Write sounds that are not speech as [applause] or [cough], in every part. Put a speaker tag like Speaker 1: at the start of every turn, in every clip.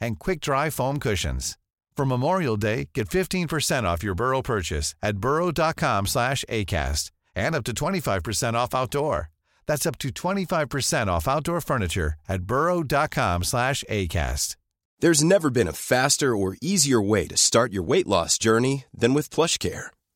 Speaker 1: and quick-dry foam cushions. For Memorial Day, get 15% off your Burrow purchase at burrow.com slash ACAST and up to 25% off outdoor. That's up to 25% off outdoor furniture at burrow.com slash ACAST.
Speaker 2: There's never been a faster or easier way to start your weight loss journey than with PlushCare.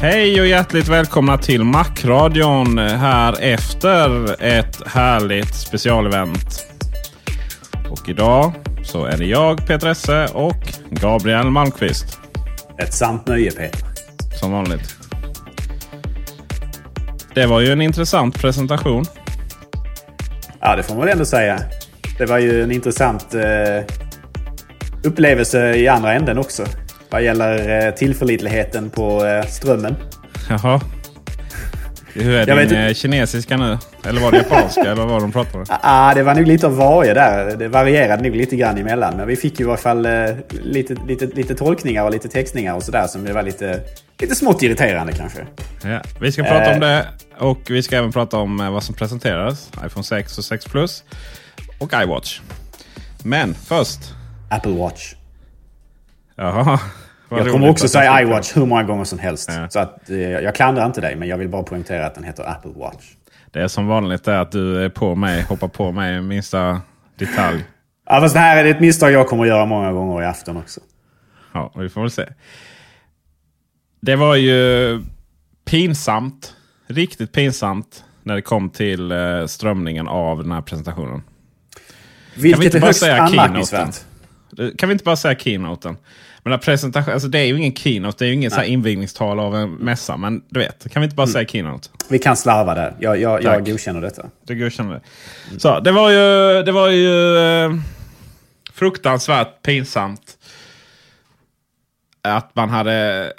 Speaker 3: Hej och hjärtligt välkomna till Macradion här efter ett härligt specialevent. Och idag så är det jag, Peter Esse och Gabriel Malmqvist.
Speaker 4: Ett sant nöje Peter.
Speaker 3: Som vanligt. Det var ju en intressant presentation.
Speaker 4: Ja, det får man väl ändå säga. Det var ju en intressant eh, upplevelse i andra änden också. Vad gäller eh, tillförlitligheten på eh, strömmen.
Speaker 3: Jaha. Hur är
Speaker 4: Jag
Speaker 3: din
Speaker 4: vet
Speaker 3: eh, kinesiska nu? Eller var det japanska? [laughs] eller vad de pratade?
Speaker 4: Ah, det var nog lite av varje där. Det varierade nog lite grann emellan. Men vi fick ju i alla fall lite, lite, lite tolkningar och lite textningar och sådär som det var lite, lite smått irriterande kanske.
Speaker 3: Ja, vi ska prata
Speaker 4: Eh.
Speaker 3: om det och vi ska även prata om vad som presenterades. iPhone 6 och 6 Plus. Och iWatch. Men först.
Speaker 4: Apple Watch.
Speaker 3: Jaha.
Speaker 4: Jag kommer också säga iWatch hur många gånger som helst.
Speaker 3: Ja.
Speaker 4: Så att, eh, jag klandrar inte dig, men jag vill bara poängtera att den heter Apple Watch.
Speaker 3: Det är som vanligt det att du är på mig, hoppar på mig i minsta detalj.
Speaker 4: Ja, fast det här är ett misstag jag kommer att göra många gånger i afton också.
Speaker 3: Ja, vi får väl se. Det var ju pinsamt. Riktigt pinsamt när det kom till eh, strömningen av den här presentationen.
Speaker 4: Vilket
Speaker 3: inte
Speaker 4: är
Speaker 3: bara
Speaker 4: högst
Speaker 3: säga
Speaker 4: anmärkningsvärt.
Speaker 3: Kan vi inte bara säga keynoten? Men presentation, alltså det är ju ingen keynote, det är ju ingen så här invigningstal av en mässa. Men du vet, kan vi inte bara säga keynote?
Speaker 4: Vi kan slarva där. Jag, jag, jag godkänner detta.
Speaker 3: Det godkänner det. Så det var ju, det var ju eh, fruktansvärt pinsamt. Att man hade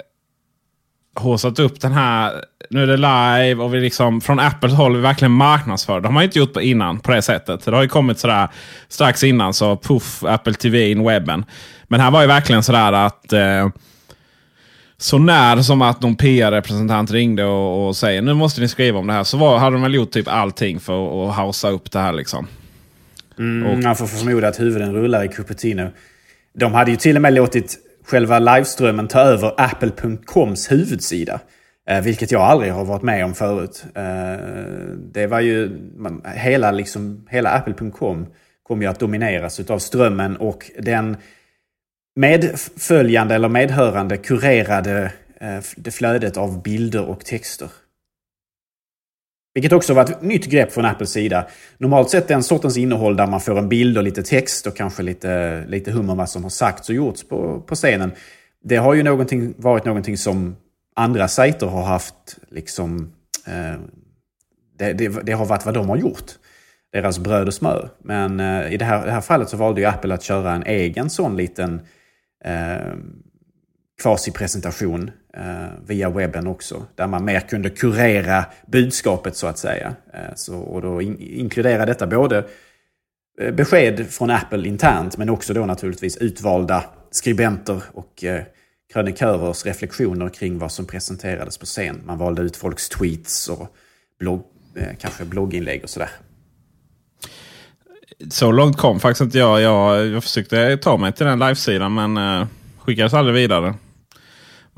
Speaker 3: håsat upp den här. Nu är det live och vi liksom från Apples håll vi verkligen marknadsför. De har inte gjort på innan på det sättet. Det har ju kommit sådär strax innan så puff Apple TV in webben. Men här var ju verkligen sådär att eh, så när som att någon PR-representant ringde och, och säger nu måste ni skriva om det här. Så var, hade de väl gjort typ allting för att hausa upp det här liksom.
Speaker 4: Mm, man får förmoda att huvuden rullar i Cupertino. De hade ju till och med låtit själva liveströmmen ta över Apple.coms huvudsida. Eh, vilket jag aldrig har varit med om förut. Eh, det var ju... Man, hela, liksom, hela Apple.com kom ju att domineras utav strömmen och den medföljande eller medhörande kurerade eh, det flödet av bilder och texter. Vilket också var ett nytt grepp från Apples sida. Normalt sett den sortens innehåll där man får en bild och lite text och kanske lite, lite hum om vad som har sagts och gjorts på, på scenen. Det har ju någonting, varit någonting som andra sajter har haft liksom... Eh, det, det, det har varit vad de har gjort. Deras bröd och smör. Men eh, i det här, det här fallet så valde ju Apple att köra en egen sån liten eh, kvasipresentation eh, via webben också. Där man mer kunde kurera budskapet så att säga. Eh, så, och då in, inkludera detta både eh, besked från Apple internt men också då naturligtvis utvalda skribenter och eh, krönikörers reflektioner kring vad som presenterades på scen. Man valde ut folks tweets och blogg, eh, kanske blogginlägg och sådär.
Speaker 3: Så långt kom faktiskt inte jag. Jag, jag försökte ta mig till den livesidan men eh, skickades aldrig vidare.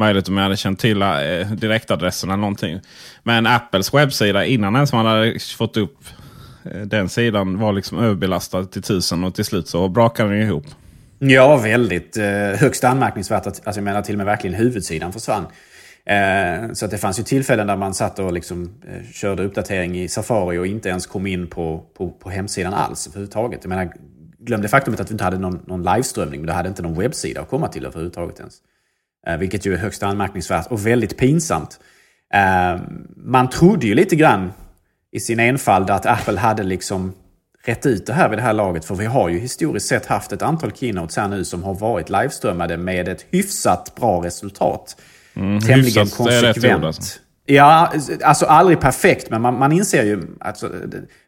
Speaker 3: Möjligt om jag hade känt till eh, direktadressen eller någonting. Men Apples webbsida innan ens man hade fått upp eh, den sidan var liksom överbelastad till tusen och till slut så brakade den ihop.
Speaker 4: Ja, väldigt eh, högst anmärkningsvärt. Att, alltså jag menar till och med verkligen huvudsidan försvann. Eh, så att det fanns ju tillfällen där man satt och liksom, eh, körde uppdatering i Safari och inte ens kom in på, på, på hemsidan alls överhuvudtaget. Jag menar, glöm det faktumet att vi inte hade någon, någon liveströmning, men du hade inte någon webbsida att komma till överhuvudtaget ens. Eh, vilket ju är högst anmärkningsvärt och väldigt pinsamt. Eh, man trodde ju lite grann i sin enfald att Apple hade liksom rätt ut det här vid det här laget. För vi har ju historiskt sett haft ett antal keynotes här nu som har varit liveströmmade med ett hyfsat bra resultat.
Speaker 3: Mm,
Speaker 4: Tämligen konsekvent. Alltså. Ja, alltså aldrig perfekt, men man, man inser ju, alltså,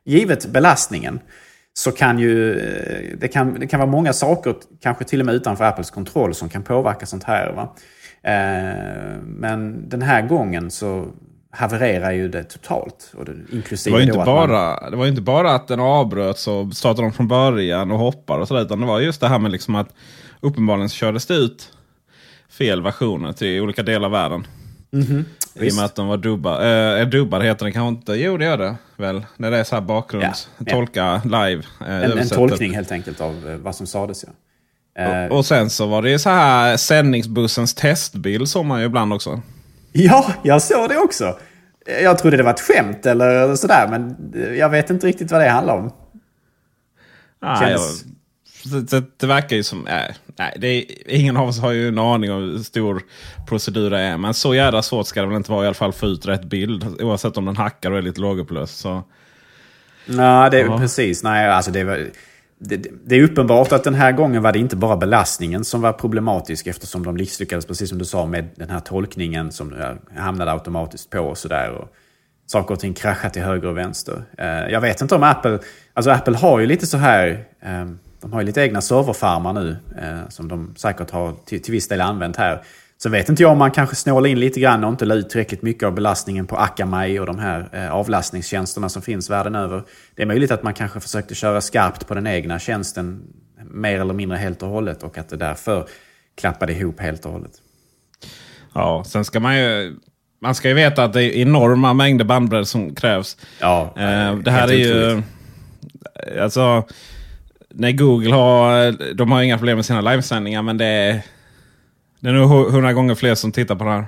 Speaker 4: givet belastningen, så kan ju det kan, det kan vara många saker, kanske till och med utanför Apples kontroll, som kan påverka sånt här. Va? Eh, men den här gången så havererar ju det totalt. Och det, inklusive
Speaker 3: det, var inte bara,
Speaker 4: man...
Speaker 3: det var inte bara att den avbröts och startade om från början och hoppar och sådär. Utan det var just det här med liksom att uppenbarligen kördes det ut fel versioner till olika delar av världen.
Speaker 4: Mm -hmm.
Speaker 3: I och med att de var dubbade. Äh, dubbade heter det kanske inte. Jo det gör det väl. När det är så här bakgrunds... Ja, tolka live.
Speaker 4: Äh, en, en, tolkning helt enkelt av eh, vad som sades. Ja.
Speaker 3: Och, och, sen så var det ju så här sändningsbussens testbild såg man ju ibland också.
Speaker 4: Ja, jag såg det också. Jag trodde det var ett skämt eller sådär, men jag vet inte riktigt vad det handlar om.
Speaker 3: Ah, Känns... jag, det, det, verkar ju som... Äh, nej, det är, ingen av oss har ju en aning om hur stor procedur det är. Men så jävla svårt ska det väl inte vara i alla fall att få ut rätt bild. Oavsett om den hackar och är lite lågupplöst. Så...
Speaker 4: Nej, det är precis. Nej, alltså det var det, det, är uppenbart att den här gången var det inte bara belastningen som var problematisk eftersom de misslyckades, precis som du sa, med den här tolkningen som hamnade automatiskt på och sådär. Saker och ting kraschade till höger och vänster. Eh, jag vet inte om Apple... Alltså Apple har ju lite så här... Ehm, de har ju lite egna serverfarmar nu eh, som de säkert har till, till viss del använt här. Så vet inte jag om man kanske snålar in lite grann och inte la ut tillräckligt mycket av belastningen på Akamai och de här eh, avlastningstjänsterna som finns världen över. Det är möjligt att man kanske försökte köra skarpt på den egna tjänsten mer eller mindre helt och hållet och att det därför klappade ihop helt och hållet.
Speaker 3: Ja, sen ska man ju... Man ska ju veta att det är enorma mängder bandbredd som krävs.
Speaker 4: Ja,
Speaker 3: eh, det här är ju... Alltså... Nej, Google har... De har inga problem med sina livesändningar men det är det är nog hundra gånger fler som tittar på det här.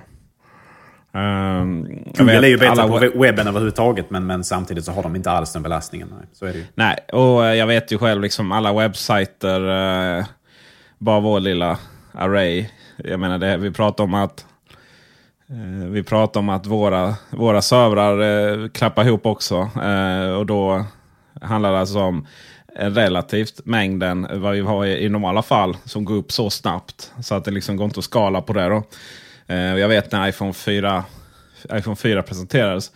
Speaker 4: Um, Google är ju bättre på webben överhuvudtaget men, men samtidigt så har de inte alls den belastningen. Nej, så är det ju.
Speaker 3: Nej, och jag vet ju själv liksom alla webbsajter. Uh, bara vår lilla array. Jag menar det, vi pratar om att uh, vi pratar om att våra, våra servrar uh, klappar ihop också. och då handlar det alltså om Eh, relativt mängden vad vi har i, normala fall som går upp så snabbt. Så att det liksom går inte att skala på det. Då. Eh, jag vet när iPhone 4, iPhone 4 presenterades.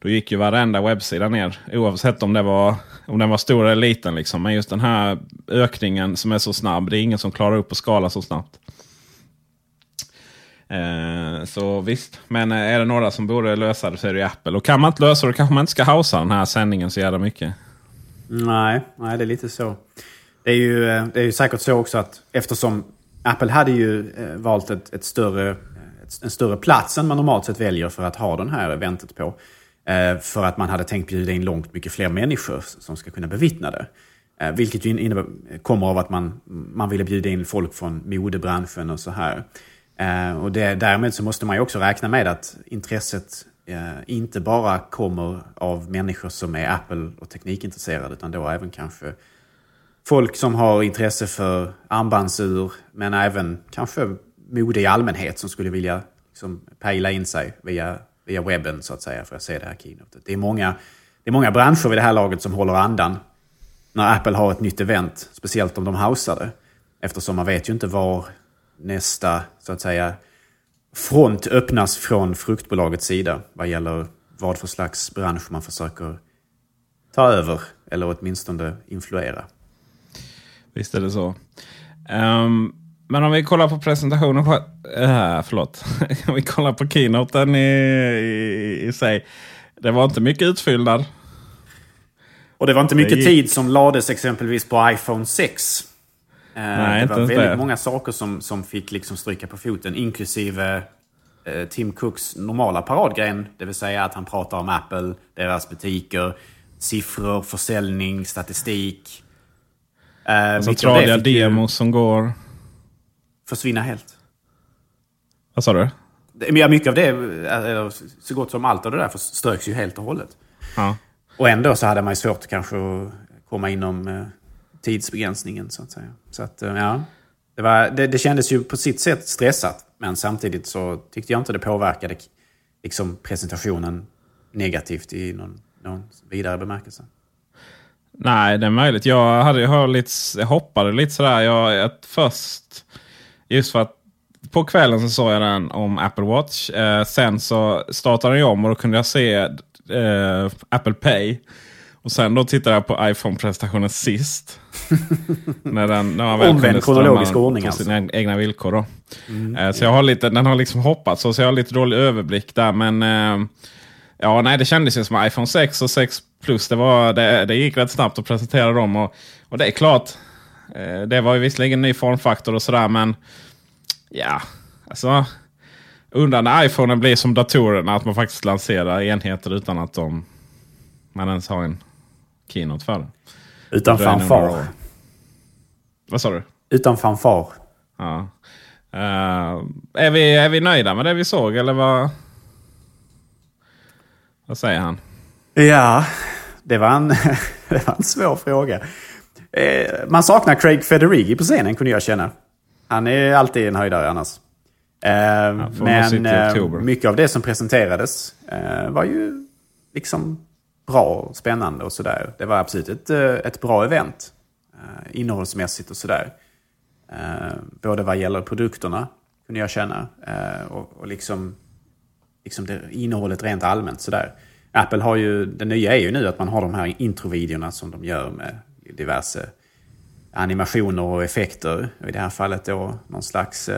Speaker 3: Då gick ju varenda webbsida ner. Oavsett om, det var, om den var stor eller liten. Liksom. Men just den här ökningen som är så snabb. Det är ingen som klarar upp att skala så snabbt. Eh, så visst, men eh, är det några som borde lösa det så är det ju Apple. Och kan man inte lösa det kanske man inte ska hausa den här sändningen så jävla mycket.
Speaker 4: Nej, nej, det är lite så. Det är ju, eh, det är ju säkert så också att eftersom Apple hade ju eh, valt ett, ett större, ett, en större plats än man normalt sett väljer för att ha den här eventet på. Eh, för att man hade tänkt bjuda in långt mycket fler människor som ska kunna bevittna det. Vilket ju innebär, kommer av att man, man ville bjuda in folk från modebranschen och så här. Och det, därmed så måste man ju också räkna med att intresset Eh, inte bara kommer av människor som är Apple och teknikintresserade utan då även kanske folk som har intresse för armbandsur men även kanske mode i allmänhet som skulle vilja liksom, pejla in sig via, via webben så att säga för att se det här keynotet. Det är, många, det är många branscher vid det här laget som håller andan när Apple har ett nytt event, speciellt om de hausar det. Eftersom man vet ju inte var nästa så att säga front öppnas från fruktbolagets sida vad gäller vad för slags bransch man försöker ta över eller åtminstone influera.
Speaker 3: Visst är det så. Um, men om vi kollar på presentationen. Uh, förlåt. [laughs] om vi kollar på keynoten i, i, i sig. Det var inte mycket utfyllnad.
Speaker 4: Och det var inte mycket tid som lades exempelvis på iPhone 6.
Speaker 3: Nej,
Speaker 4: det var väldigt det. många saker som, som fick liksom stryka på foten. Inklusive eh, Tim Cooks normala paradgren. Det vill säga att han pratar om Apple, deras butiker, siffror, försäljning, statistik. Eh,
Speaker 3: Alltså tradiga demos som går.
Speaker 4: Försvinna helt.
Speaker 3: Vad sa du?
Speaker 4: Ja, mycket av det, eller så gott som allt av det där ströks ju helt och hållet.
Speaker 3: Ja.
Speaker 4: Och ändå så hade man ju svårt kanske att komma inom eh, tidsbegränsningen så att säga. Så att, eh, ja. Det, var, det, det kändes ju på sitt sätt stressat. Men samtidigt så tyckte jag inte det påverkade liksom, presentationen negativt i någon, någon vidare bemärkelse.
Speaker 3: Nej, det är möjligt. Jag, hade, jag, lite, jag hoppade lite sådär. Jag, att först, just för att på kvällen så såg jag den om Apple Watch. Eh, sen så startade jag om och då kunde jag se eh, Apple Pay. Och sen då tittade jag på iPhone-presentationen sist. [laughs] när den, när man väl
Speaker 4: Omvänd kronologisk ordning alltså.
Speaker 3: sina egna villkor. Då. Eh, så jag har lite, den har liksom hoppat så, så jag har lite dålig överblick där. Men eh, ja, nej, det kändes ju som iPhone 6 och 6 Plus. Det, var, det, det gick rätt snabbt att presentera dem. Och, och det är klart, eh, det var ju visserligen en ny formfaktor och sådär. Men ja, alltså. Undrar när iPhone blir som datorerna. Att man faktiskt lanserar enheter utan att de, man ens har en keynote för det.
Speaker 4: Utan fanfar.
Speaker 3: Vad sa du?
Speaker 4: Utan fanfar.
Speaker 3: Ja. Eh, är, vi, är vi nöjda med det vi såg eller vad? Vad säger han?
Speaker 4: Ja, det var en, [laughs] det var en svår fråga. Eh, man saknar Craig Federighi på scenen kunde jag känna. Han är alltid en höjdare annars.
Speaker 3: Nog sitta
Speaker 4: men mycket av det som presenterades var ju liksom bra och spännande och sådär. Det var absolut ett, eh, ett bra event. Eh, innehållsmässigt och sådär. Eh, både vad gäller produkterna kunde jag känna. Och, och liksom liksom det, innehållet rent allmänt sådär. Apple har ju, det nya är ju nu att man har de här introvideorna som de gör med diverse animationer och effekter. Och I det här fallet då någon slags,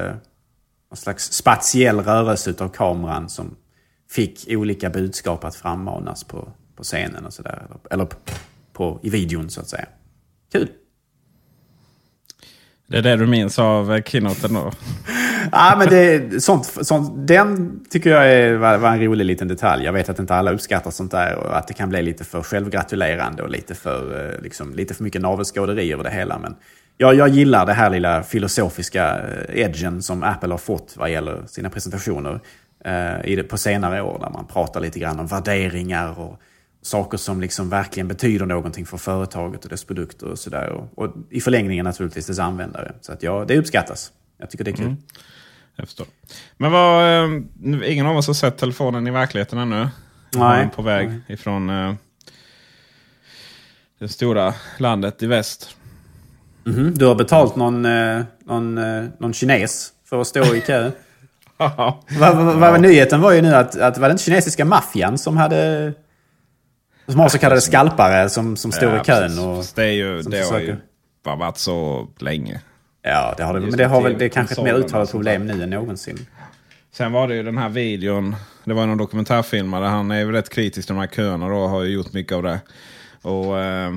Speaker 4: någon slags spatiell rörelse utav kameran som fick olika budskap att frammanas på, på scenen och sådär. Eller, eller på, på, i videon så att säga. Kul!
Speaker 3: Det är det du minns av keynoten då?
Speaker 4: Ja, men det, sånt, sånt, den tycker jag är, var, var en rolig liten detalj. Jag vet att inte alla uppskattar sånt där och att det kan bli lite för självgratulerande och lite för, eh, liksom, lite för mycket navelskåderi över det hela. Men jag, jag gillar det här lilla filosofiska eh, edgen som Apple har fått vad gäller sina presentationer eh, på senare år. Där man pratar lite grann om värderingar och saker som liksom verkligen betyder någonting för företaget och dess produkter och sådär. Och, och i förlängningen naturligtvis dess användare. Så att ja, det uppskattas. Jag tycker det är kul.
Speaker 3: Jag förstår. Men vad, eh, ingen av oss har sett telefonen i verkligheten ännu.
Speaker 4: Nej.
Speaker 3: på väg ifrån eh, det stora landet i väst.
Speaker 4: Mhm, Du har betalt någon, eh, någon, eh, någon kines för att stå i kö. [laughs] vad, vad, vad, vad nyheten var ju nu att, att var det inte kinesiska maffian som hade... Som har så kallade skalpare som, som står
Speaker 3: Ja,
Speaker 4: i kön. Och,
Speaker 3: det, är ju, det har ju bara varit så länge.
Speaker 4: ja, det har det.
Speaker 3: Just
Speaker 4: Men det, har väl, det är kanske ett mer uttalat
Speaker 3: och
Speaker 4: problem nu än någonsin.
Speaker 3: Sen var det ju den här videon. Det var någon dokumentärfilmare. Han är ju rätt kritisk till de här köerna då. Har ju gjort mycket av det. Och eh,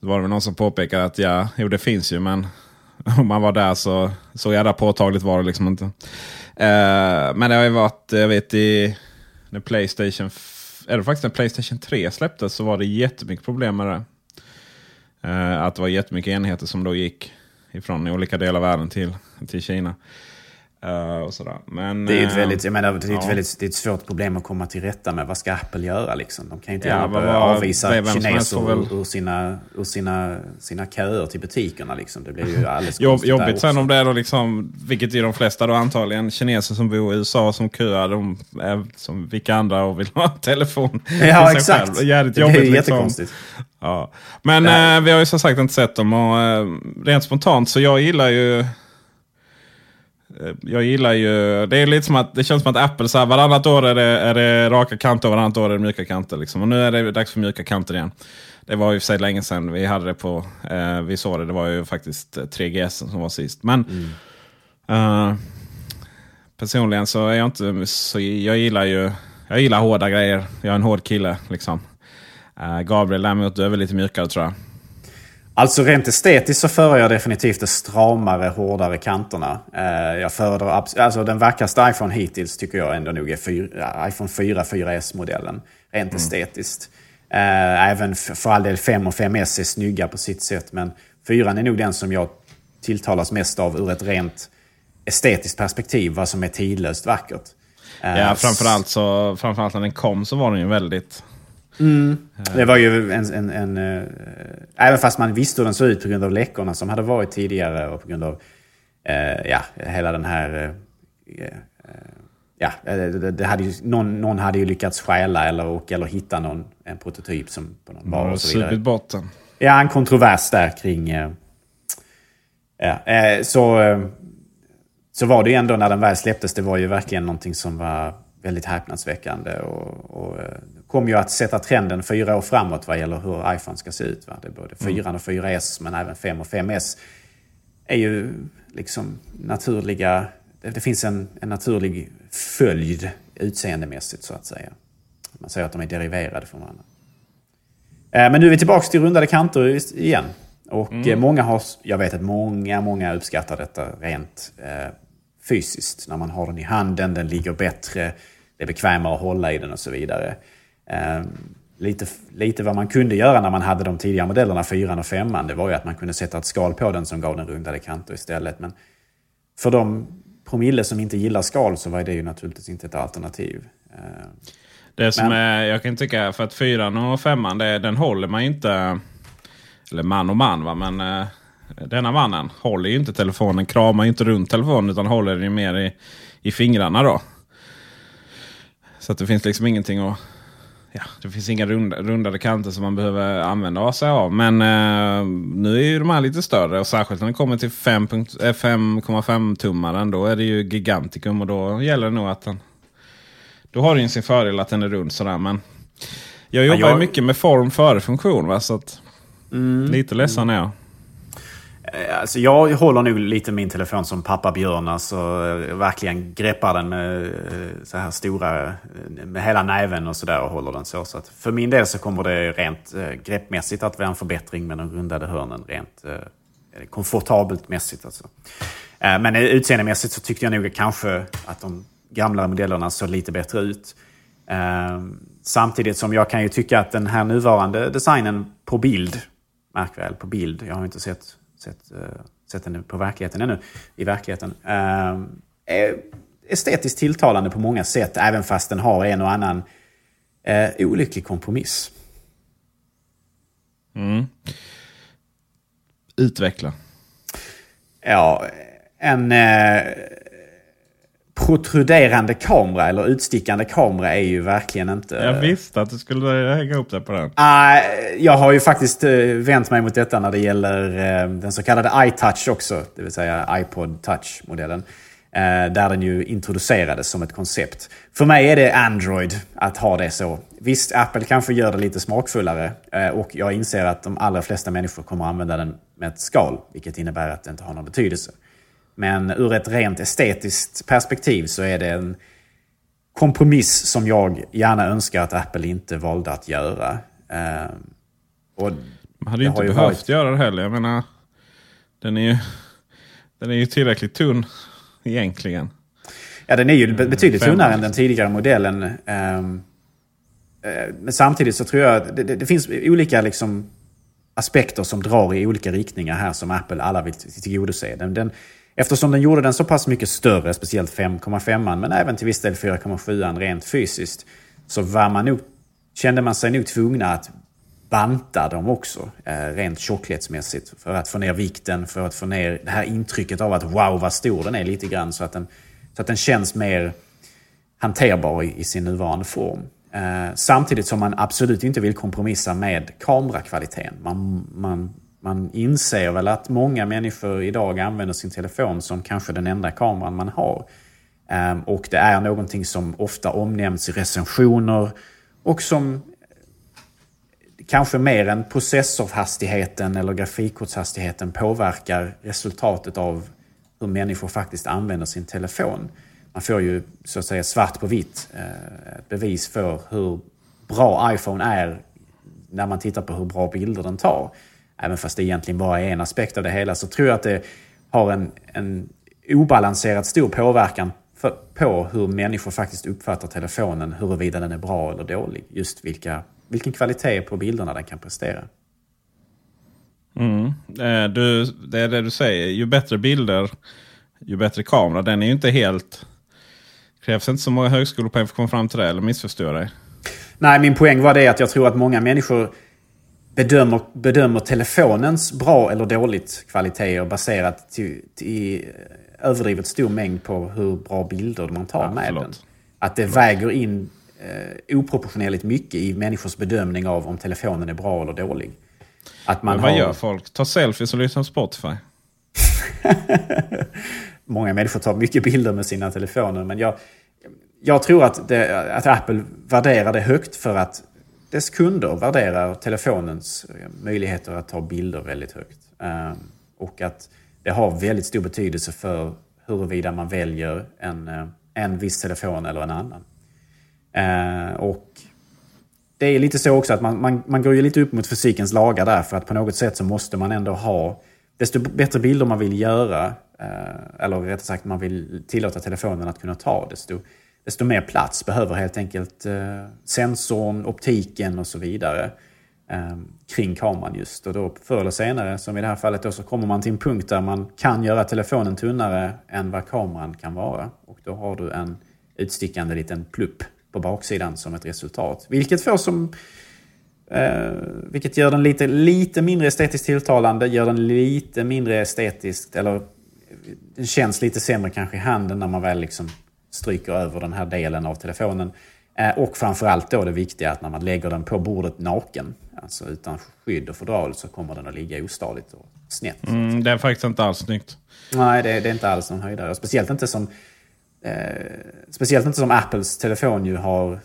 Speaker 3: då var det någon som påpekade att ja, jo det finns ju men [laughs] om man var där så så jävla påtagligt var det liksom inte. Eh, men det har ju varit, jag vet i när Playstation, är det faktiskt när Playstation 3 släpptes så var det jättemycket problem med det. Uh, att det var jättemycket enheter som då gick ifrån olika delar av världen till, till Kina. Eh, och sådär. Men,
Speaker 4: Det är ett
Speaker 3: eh,
Speaker 4: väldigt, jag menar, det är ett,
Speaker 3: ja.
Speaker 4: väldigt, det är ett svårt problem att komma till rätta med. Vad ska Apple göra liksom? De kan inte
Speaker 3: Ja,
Speaker 4: börja avvisa
Speaker 3: helst
Speaker 4: kineser
Speaker 3: väl-
Speaker 4: ur, sina, ur sina, sina köer till butikerna. Liksom. Det blir ju [laughs] alldeles
Speaker 3: Jobb, jobbigt sen om det är då liksom, vilket är de flesta då antagligen, kineser som bor i USA som köar. De är som vilka andra och vill [laughs] ha telefon
Speaker 4: Ja, exakt.
Speaker 3: själv. Det är
Speaker 4: det
Speaker 3: jobbigt. liksom.
Speaker 4: jättekonstigt.
Speaker 3: Ja. Men
Speaker 4: Det
Speaker 3: eh, vi har ju som sagt inte sett dem och eh, rent spontant så jag gillar ju jag gillar ju, det är lite som att det känns som att Apple så här, varannat år är det, är det raka kanter och varannat år är det mjuka kanter. Liksom. Och nu är det dags för mjuka kanter igen. Det var ju för sig länge sedan vi hade det på, eh, vi såg det, det var ju faktiskt eh, 3GS som var sist. Men eh, personligen så är jag inte, så jag gillar ju, jag gillar hårda grejer. Jag är en hård kille liksom. Eh, Gabriel att du är väl lite mjukare tror jag.
Speaker 4: Alltså rent estetiskt så föredrar jag definitivt de stramare, hårdare kanterna. Eh, jag föredrar alltså den vackraste iPhone hittills tycker jag ändå nog är 4, iPhone 4, 4S-modellen. Rent mm. estetiskt. Eh, även för all del 5 och 5S är snygga på sitt sätt. Men 4 är nog den som jag tilltalas mest av ur ett rent estetiskt perspektiv. Vad som är tidlöst vackert.
Speaker 3: Eh, ja, framförallt, så, framförallt när den kom så var den ju väldigt
Speaker 4: Mm. Det var ju en... en, en äh, även fast man visste hur den såg ut på grund av läckorna som hade varit tidigare och på grund av äh, ja, hela den här... Äh, ja, det, det, hade ju, någon, någon hade ju lyckats stjäla eller, och, eller hitta någon, en prototyp som på någon bar och så vidare.
Speaker 3: botten.
Speaker 4: Ja, en kontrovers där kring... ja, så, så var det ju ändå när den väl släpptes, det var ju verkligen någonting som var väldigt häpnadsväckande. Och, och kommer ju att sätta trenden fyra år framåt vad gäller hur iPhone ska se ut. Va? Det är både 4 mm. och 4S men även 5 och 5S är ju liksom naturliga... Det finns en, en naturlig följd utseendemässigt så att säga. Man säger att de är deriverade från varandra. Eh, men nu är vi tillbaka till rundade kanter igen. Och mm. Eh, många har, jag vet att många, många uppskattar detta rent eh, fysiskt. När man har den i handen, den ligger bättre, det är bekvämare att hålla i den och så vidare. Eh, lite, lite vad man kunde göra när man hade de tidigare modellerna, 4 och 5 det var ju att man kunde sätta ett skal på den som gav den rundade kanter istället. Men för de promille som inte gillar skal så var det ju naturligtvis inte ett alternativ. Eh,
Speaker 3: det som men, är, jag kan tycka för att 4 och 5 den håller man ju inte. Eller man och man va, men eh, denna mannen håller ju inte telefonen, kramar ju inte runt telefonen utan håller den mer i, i fingrarna då. Så att det finns liksom ingenting att ja, det finns inga runda, rundade kanter som man behöver använda sig av. Men eh, nu är ju de här lite större och särskilt när det kommer till 5,5 eh, tummaren. Då är det ju gigantikum och då gäller det nog att den... Då har ju sin fördel att den är rund sådär. Men jag jobbar ja, jag... mycket med form före funktion. Va? Så att, mm. Lite ledsen är jag.
Speaker 4: Eh, alltså jag håller nog lite min telefon som pappa Björn. Alltså, eh, verkligen greppar den med eh, så här stora, med hela näven och sådär och håller den så. så att för min del så kommer det rent greppmässigt att vara en förbättring med de rundade hörnen. Rent komfortabelt mässigt alltså. Men utseendemässigt så tyckte jag nog kanske att de gamla modellerna såg lite bättre ut. Samtidigt som jag kan ju tycka att den här nuvarande designen på bild, märk väl på bild, jag har inte sett sett, uh, sett den på verkligheten ännu, i verkligheten. Är estetiskt tilltalande på många sätt, även fast den har en och annan olycklig kompromiss.
Speaker 3: Mm. Utveckla.
Speaker 4: Ja, en... Protruderande kamera eller utstickande kamera är ju verkligen inte...
Speaker 3: Jag visste att du skulle hänga upp det på den.
Speaker 4: Uh, jag har ju faktiskt uh, vänt mig mot detta när det gäller uh, den så kallade iTouch också. Det vill säga iPod Touch-modellen. Uh, där den ju introducerades som ett koncept. För mig är det Android att ha det så. Visst, Apple kanske gör det lite smakfullare. och jag inser att de allra flesta människor kommer använda den med ett skal. Vilket innebär att det inte har någon betydelse. Men ur ett rent estetiskt perspektiv så är det en kompromiss som jag gärna önskar att Apple inte valde att göra. Uh,
Speaker 3: och Man hade ju inte behövt varit... göra det heller. Jag menar, den är ju, den är ju tillräckligt tunn egentligen.
Speaker 4: Ja, den är ju betydligt tunnare än den tidigare modellen. Um, men samtidigt så tror jag att det, det, det finns olika liksom, aspekter som drar i olika riktningar här som Apple alla vill tillgodose. Den, den, Eftersom den gjorde den så pass mycket större, speciellt 5,5 men även till viss del 4,7 rent fysiskt, så var man nog, kände man sig nog tvungna att banta dem också, eh, rent tjockletsmässigt. För att få ner vikten, för att få ner det här intrycket av att wow vad stor den är lite grann. Så att den, så att den känns mer hanterbar i, i sin nuvarande form. Eh, samtidigt som man absolut inte vill kompromissa med kamerakvaliteten. Man, man man inser väl att många människor idag använder sin telefon som kanske den enda kameran man har. Ehm, och det är någonting som ofta omnämns i recensioner och som eh, kanske mer än processorhastigheten eller grafikkortshastigheten påverkar resultatet av hur människor faktiskt använder sin telefon. Man får ju så att säga svart på vitt eh, ett bevis för hur bra iPhone är när man tittar på hur bra bilder den tar även fast det egentligen bara är en aspekt av det hela, så tror jag att det har en, en obalanserat stor påverkan för, på hur människor faktiskt uppfattar telefonen, huruvida den är bra eller dålig. Just vilka, vilken kvalitet på bilderna den kan prestera.
Speaker 3: Mm. Eh, du, det är det du säger, ju bättre bilder, ju bättre kamera. Den är ju inte helt... krävs inte så många högskolepoäng för att komma fram till det, eller missförstår jag dig?
Speaker 4: Nej, min poäng var det att jag tror att många människor bedömer, bedömer telefonens bra eller dåligt kvaliteter baserat till, till överdrivet stor mängd på hur bra bilder man tar ja, med förlåt. den. Att det förlåt. väger in eh, oproportionerligt mycket i människors bedömning av om telefonen är bra eller dålig.
Speaker 3: Att man vad har... gör folk? Tar selfies och lyssnar på Spotify? [laughs]
Speaker 4: Många människor tar mycket bilder med sina telefoner. Men jag, jag tror att, det, att Apple värderar det högt för att dess kunder värderar telefonens eh, möjligheter att ta bilder väldigt högt. Ehm, och att det har väldigt stor betydelse för huruvida man väljer en, eh, en viss telefon eller en annan. Ehm, och det är lite så också att man, man, man går ju lite upp mot fysikens lagar där för att på något sätt så måste man ändå ha desto bättre bilder man vill göra, eh, eller rättare sagt man vill tillåta telefonen att kunna ta, desto desto mer plats behöver helt enkelt eh, sensorn, optiken och så vidare eh, kring kameran just. Och då förr eller senare, som i det här fallet, då, så kommer man till en punkt där man kan göra telefonen tunnare än vad kameran kan vara. Och då har du en utstickande liten plupp på baksidan som ett resultat. Vilket får som... Eh, vilket gör den lite, lite mindre estetiskt tilltalande, gör den lite mindre estetiskt, eller den känns lite sämre kanske i handen när man väl liksom stryker över den här delen av telefonen. Eh, och framförallt då det viktiga att när man lägger den på bordet naken, alltså utan skydd och fodral, så kommer den att ligga ostadigt och snett.
Speaker 3: Mm, det är faktiskt inte alls snyggt.
Speaker 4: Nej, det, det är inte alls någon höjdare. Speciellt inte som, eh, speciellt inte som Apples telefon ju har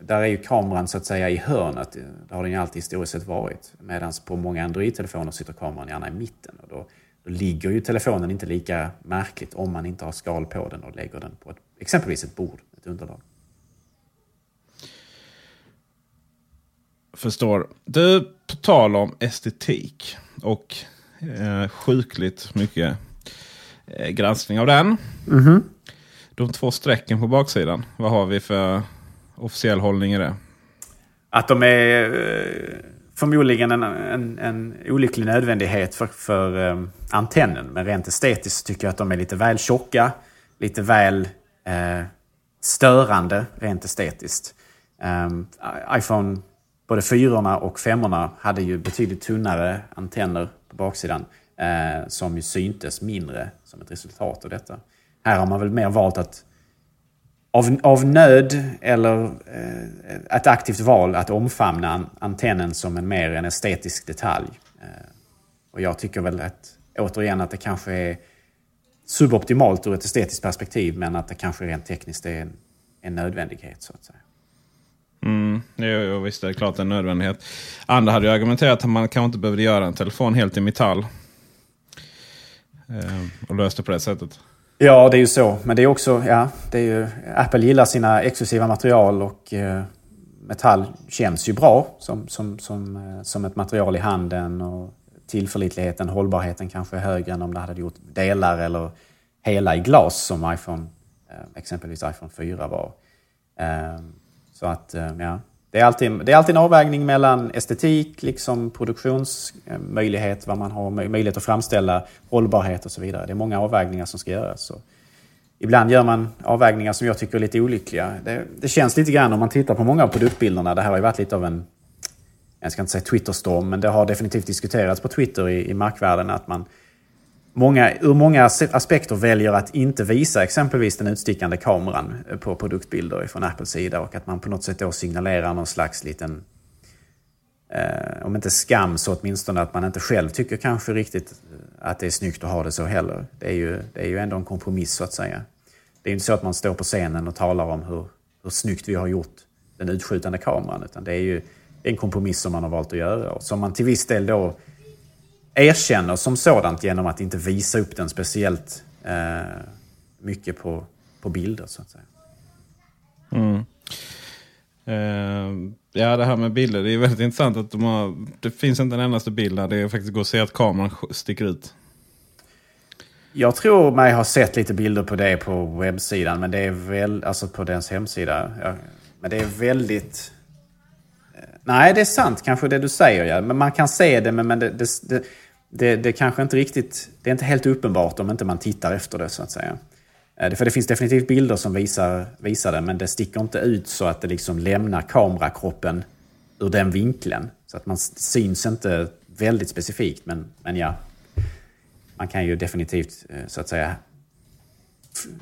Speaker 4: där är ju kameran så att säga i hörnet. Det har den ju alltid historiskt sett varit. Medan på många Android-telefoner sitter kameran gärna i mitten. Och då, då ligger ju telefonen inte lika märkligt om man inte har skal på den och lägger den på ett exempelvis ett bord, ett underlag.
Speaker 3: Förstår. Du, på tal om estetik och eh, sjukligt mycket eh, granskning av den. Mm -hmm. De två strecken på baksidan, vad har vi för officiell hållning i det?
Speaker 4: Att de är eh, förmodligen en, en, en olycklig nödvändighet för, för um, antennen. Men rent estetiskt tycker jag att de är lite väl tjocka, lite väl eh, störande rent estetiskt. Um, iPhone, både 4 och 5 hade ju betydligt tunnare antenner på baksidan eh, som ju syntes mindre som ett resultat av detta. Här har man väl mer valt att av, av nöd eller eh, ett aktivt val att omfamna antennen som en mer en estetisk detalj. Eh, och jag tycker väl att, återigen att det kanske är suboptimalt ur ett estetiskt perspektiv men att det kanske rent tekniskt är en, en nödvändighet. så att säga.
Speaker 3: Mm, jo, jo, visst det är klart det en nödvändighet. Andra hade ju argumenterat att man kanske inte behövde göra en telefon helt i metall. Eh, och löste på det sättet.
Speaker 4: Ja, det är ju så. Men det är också, ja, det är ju, Apple gillar sina exklusiva material och eh, metall känns ju bra som, som, som, eh, som ett material i handen. Och tillförlitligheten, hållbarheten kanske är högre än om det hade gjort delar eller hela i glas som iPhone, eh, exempelvis iPhone 4 var. Eh, så att, eh, ja. Det är, alltid, det är alltid en avvägning mellan estetik, liksom produktionsmöjlighet, vad man har möjlighet att framställa, hållbarhet och så vidare. det är många avvägningar som ska göras. Så ibland gör man avvägningar som jag tycker är lite olyckliga. Det, det, känns lite grann om man tittar på många av produktbilderna. Det här har ju varit lite av en jag ska inte säga Twitterstorm, men det har definitivt diskuterats på Twitter i, i markvärlden att man många, ur många aspekter väljer att inte visa exempelvis den utstickande kameran eh, på produktbilder från Apples sida och att man på något sätt då signalerar någon slags liten, eh, om inte skam så åtminstone att man inte själv tycker kanske riktigt eh, att det är snyggt att ha det så heller. Det är ju, det är ju ändå en kompromiss så att säga. Det är inte så att man står på scenen och talar om hur, hur snyggt vi har gjort den utskjutande kameran, utan det är ju en kompromiss som man har valt att göra och som man till viss del då erkänner som sådant genom att inte visa upp den speciellt eh, mycket på, på bilder så att säga.
Speaker 3: Mm. Uh, ja, det här med bilder. Det är väldigt intressant att de har, det finns inte en endaste bild där det faktiskt går att se att kameran sticker ut.
Speaker 4: Jag tror mig ha sett lite bilder på det på webbsidan, men det är väl, alltså på dens hemsida. Ja, men det är väldigt... Nej, det är sant kanske det du säger. Ja. Men man kan se det, men det, det, det, det, det kanske inte riktigt... Det är inte helt uppenbart om inte man tittar efter det, så att säga. Eh, för det finns definitivt bilder som visar, visar det, men det sticker inte ut så att det liksom lämnar kamerakroppen ur den vinkeln. Så att man syns inte väldigt specifikt, men, men ja. Man kan ju definitivt eh, så att säga,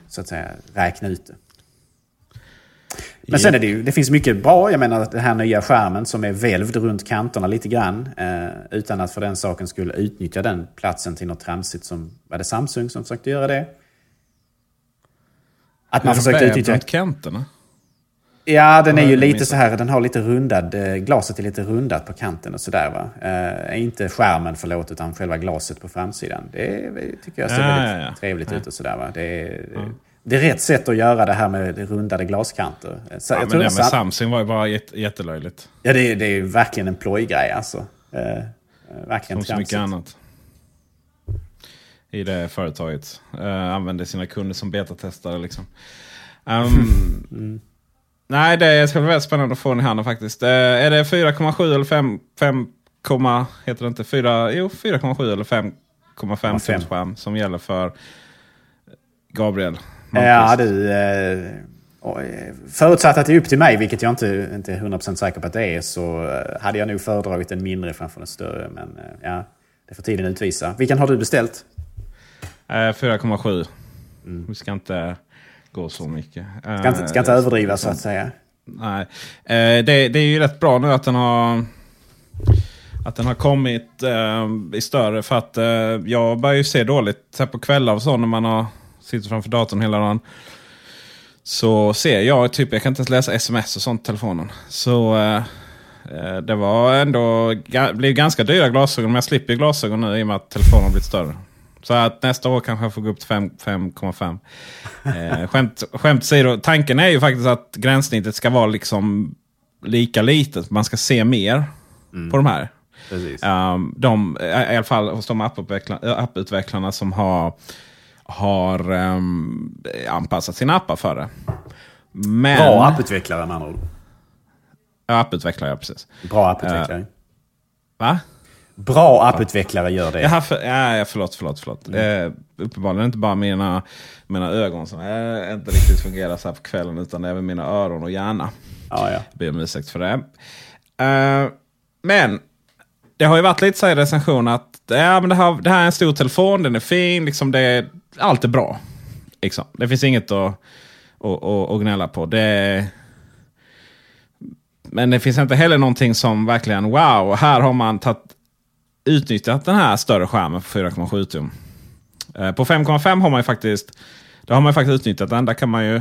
Speaker 4: så att säga räkna ut det. Men sen är det ju, det finns mycket bra. Jag menar den här nya skärmen som är välvd runt kanterna lite grann. Eh, utan att för den saken skulle utnyttja den platsen till något tramsigt som, var det Samsung som försökte göra det?
Speaker 3: Att man försökte utnyttja... kanterna?
Speaker 4: Ja, den är ju lite så här, den har lite rundad, eh, glaset är lite rundat på kanten och sådär va. Eh, inte skärmen förlåt, utan själva glaset på framsidan. Det tycker jag ser ja, väldigt ja, ja. trevligt ut och sådär va. Det är, det är rätt sätt att göra det här med rundade glaskanter.
Speaker 3: Så, ja, men det med Samsung var ju bara jättelöjligt.
Speaker 4: Ja, det är, det är verkligen en plojgrej alltså. Eh, verkligen
Speaker 3: Som så mycket annat. I det företaget. Eh, använder sina kunder som betatestare liksom. Um, [laughs] mm. Nej, det ska bli väldigt spännande att få den i handen faktiskt. Eh, är det 4,7 eller 5, 5, heter det inte? 4, jo, 4,7 eller 5,5 tums skärm som gäller för Gabriel.
Speaker 4: Ja du, eh, förutsatt att det är upp till mig, vilket jag inte, inte är 100% säker på att det är, så eh, hade jag nog föredragit en mindre framför en större. Men eh, ja, det får tiden utvisa. Vilken har du beställt?
Speaker 3: 4,7. Mm. Vi ska inte gå så mycket.
Speaker 4: Ska inte, ska inte överdriva så att säga.
Speaker 3: Nej, det, det är ju rätt bra nu att den har att den har kommit eh, i större. För att eh, jag börjar ju se dåligt så på kvällar och så när man har sitter framför datorn hela dagen. Så ser jag, typ jag kan inte ens läsa sms och sånt i telefonen. Så eh, eh det var ändå, blev ganska dyra glasögon. Men jag slipper glasögon nu i och med att telefonen har blivit större. Så att nästa år kanske jag får gå upp till 5,5. Eh, skämt, skämt åsido, tanken är ju faktiskt att gränssnittet ska vara liksom lika litet. Man ska se mer mm. på de här. Um, de, I alla fall hos de apputvecklarna som har har um, anpassat sina appar för det.
Speaker 4: Men... Bra apputvecklare med andra ord.
Speaker 3: Ja, apputvecklare, ja precis.
Speaker 4: Bra apputvecklare. Uh,
Speaker 3: va?
Speaker 4: Bra apputvecklare gör det.
Speaker 3: Jaha, för, ja, förlåt, förlåt. förlåt. Mm. Eh, uppenbarligen inte bara mina, mina ögon som eh, inte riktigt fungerar så här på kvällen. Utan även mina öron och hjärna.
Speaker 4: Ja, ja. Jag
Speaker 3: ber om ursäkt för det. Eh, men det har ju varit lite så här i recension att ja, men det, här, det här är en stor telefon, den är fin, liksom det, allt är bra. Liksom. Det finns inget att, att, att, att gnälla på. Det, men det finns inte heller någonting som verkligen wow, här har man tatt, utnyttjat den här större skärmen på 4,7 tum. Eh, på 5,5 har man ju faktiskt, där har man faktiskt utnyttjat den. Där kan man ju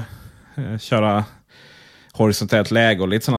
Speaker 3: eh, köra horisontellt läge och lite sådana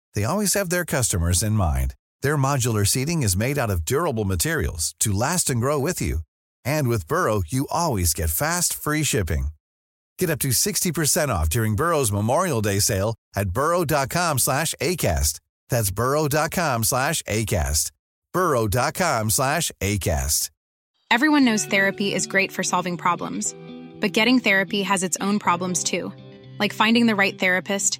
Speaker 1: they always have their customers in mind. Their modular seating is made out of durable materials to last and grow with you. And with Burrow, you always get fast, free shipping. Get up to 60% off during Burrow's Memorial Day sale at burrow.com slash ACAST. That's burrow.com slash ACAST. burrow.com slash ACAST.
Speaker 5: Everyone knows therapy is great for solving problems, but getting therapy has its own problems too, like finding the right therapist,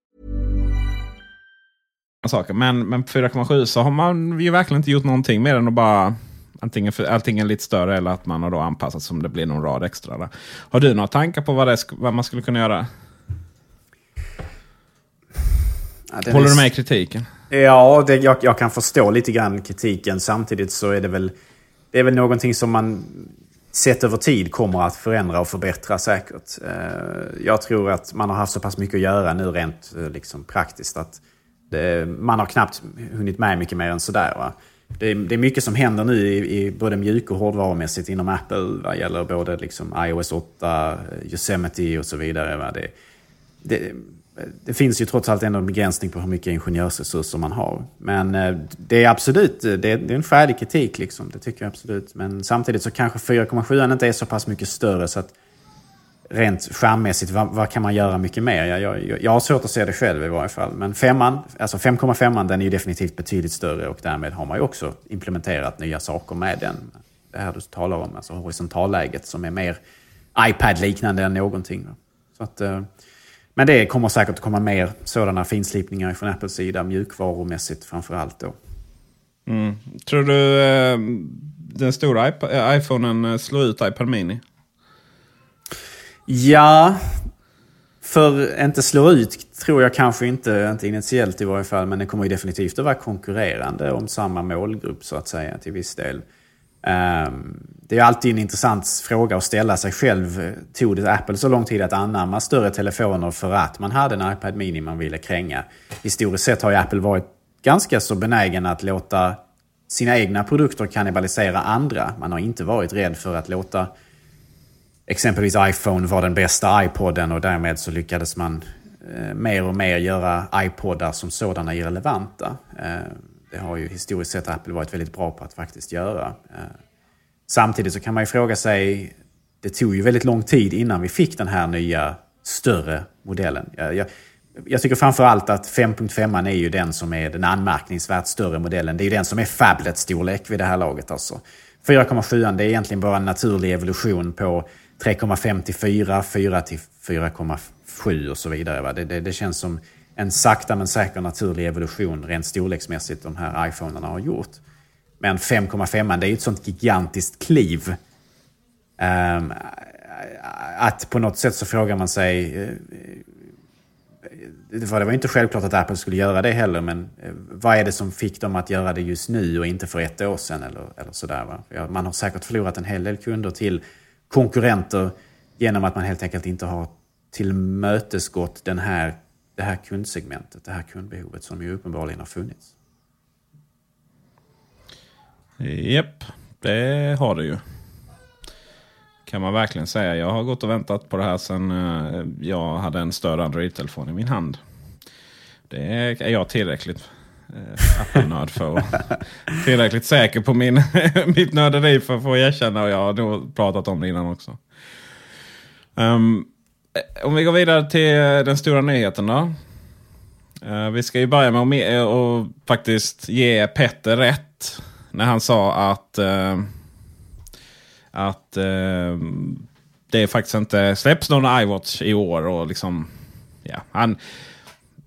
Speaker 3: Saker. Men, men på 4,7 så har man ju verkligen inte gjort någonting mer än att bara antingen, för, antingen lite större eller att man har då anpassat som det blir någon rad extra. Där. Har du några tankar på vad, det, vad man skulle kunna göra? Ja, Håller du med i kritiken?
Speaker 4: Ja, det, jag, jag, kan förstå lite grann kritiken. Samtidigt så är det väl, det är väl någonting som man sett över tid kommer att förändra och förbättra säkert. Eh, jag tror att man har haft så pass mycket att göra nu rent eh, liksom, praktiskt att det, man har knappt hunnit med mycket mer än sådär. Va? Det, det är mycket som händer nu i, i både mjuk och hårdvarumässigt inom Apple vad gäller både liksom iOS 8, Yosemite och så vidare. Va? Det, det, det finns ju trots allt ändå en begränsning på hur mycket ingenjörsresurser man har. Men eh, det är absolut eh, det är, det är en färdig kritik, liksom. det tycker jag absolut. Men samtidigt så kanske 4,7 inte är så pass mycket större så att rent skärmmässigt, vad, vad, kan man göra mycket mer? Jag, jag, jag har svårt att se det själv i varje fall. Men femman, alltså 5,5 den är ju definitivt betydligt större och därmed har man ju också implementerat nya saker med den. Det här du talar om, alltså horisontalläget som är mer iPad-liknande än någonting. Så att, eh, men det kommer säkert att komma mer sådana finslipningar från Apples sida, mjukvarumässigt framför allt då.
Speaker 3: Mm. Tror du eh, den stora eh, iPhonen slår ut iPad Mini?
Speaker 4: Ja, för inte slå ut tror jag kanske inte, inte initiellt i varje fall, men det kommer ju definitivt att vara konkurrerande om samma målgrupp så att säga till viss del. Um, det är alltid en intressant fråga att ställa sig själv. Tog det Apple så lång tid att anamma större telefoner för att man hade en iPad Mini man ville kränga? Historiskt sett har ju Apple varit ganska så benägen att låta sina egna produkter kannibalisera andra. Man har inte varit rädd för att låta exempelvis iPhone var den bästa iPoden och därmed så lyckades man eh, mer och mer göra iPodar som sådana irrelevanta. Eh, det har ju historiskt sett Apple varit väldigt bra på att faktiskt göra. Eh, samtidigt så kan man ju fråga sig, det tog ju väldigt lång tid innan vi fick den här nya större modellen. Jag, jag, jag tycker framförallt att 5.5 är ju den som är den anmärkningsvärt större modellen. Det är ju den som är Fablet-storlek vid det här laget alltså. 4,7 det är egentligen bara en naturlig evolution på 3,5 till 4, 4 till 4,7 och så vidare. Det, det, det, känns som en sakta men säker naturlig evolution rent storleksmässigt de här iPhonerna har gjort. Men 5,5 det är ju ett sånt gigantiskt kliv. Um, att på något sätt så frågar man sig... Eh, det var inte självklart att Apple skulle göra det heller, men eh, vad är det som fick dem att göra det just nu och inte för ett år sedan? Eller, eller sådär, va? Man har säkert förlorat en hel del kunder till konkurrenter genom att man helt enkelt inte har tillmötesgått den här, det här kundsegmentet, det här kundbehovet som ju uppenbarligen har funnits.
Speaker 3: Japp, det har det ju. Kan man verkligen säga. Jag har gått och väntat på det här sedan eh, jag hade en större Android-telefon i min hand. Det är jag tillräckligt eh, Apple-nörd för. tillräckligt säker på min, [laughs] mitt nörderi för att få erkänna. Och jag har nog pratat om det innan också. Um, om vi går vidare till den stora nyheten då. Uh, vi ska ju börja med att eh, och faktiskt ge Petter rätt. När han sa att, uh, att uh, det faktiskt inte släpps någon iWatch i år. Och liksom, ja, han,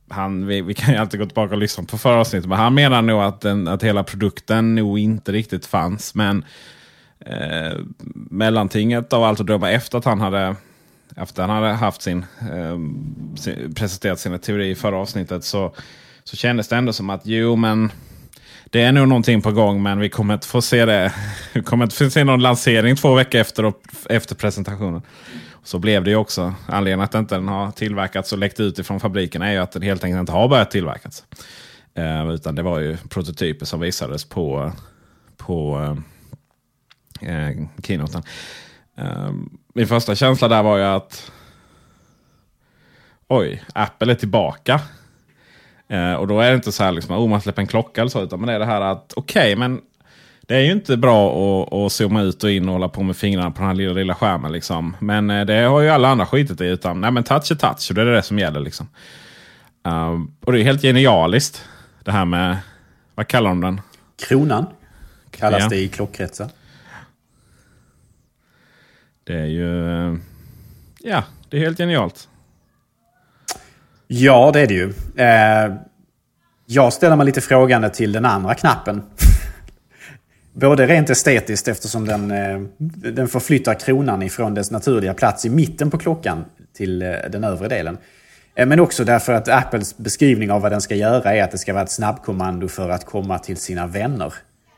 Speaker 3: han, vi, vi, kan ju alltid gå tillbaka och lyssna på förra avsnittet. Men han menar nog att, den, att hela produkten nog inte riktigt fanns. Men eh, mellantinget av allt att döma efter att han hade efter han hade haft sin, eh, sin, presenterat sina teorier i förra avsnittet så, så kändes det ändå som att jo men det är nog någonting på gång men vi kommer inte få se det. [laughs] Vi kommer inte få se någon lansering två veckor efter, efter presentationen. Så blev det ju också. Anledningen att inte den har tillverkats och läckt ut ifrån fabriken är ju att den helt enkelt inte har börjat tillverkas. Eh, utan det var ju prototyper som visades på, på eh, eh, keynoten. Eh, min första känsla där var ju att oj, Apple är tillbaka. Eh, och då är det inte så här liksom, oh, man släpper en klocka eller så. Utan det är det här att okej, okay, men det är ju inte bra att, att zooma ut och in och hålla på med fingrarna på den här lilla, lilla skärmen. Liksom. Men eh, det har ju alla andra skitit i. Utan nej, men touch är touch och det är det som gäller. Liksom. Uh, och det är helt genialiskt. Det här med, vad kallar de den?
Speaker 4: Kronan kallas ja. det i klockkretsar.
Speaker 3: Det är ju... Eh, ja, det är helt genialt.
Speaker 4: Ja, det är det ju. Eh, jag ställer mig lite frågande till den andra knappen. Både rent estetiskt eftersom den, eh, den förflyttar kronan ifrån dess naturliga plats i mitten på klockan till eh, den övre delen. Eh, men också därför att Apples beskrivning av vad den ska göra är att det ska vara ett snabbkommando för att komma till sina vänner.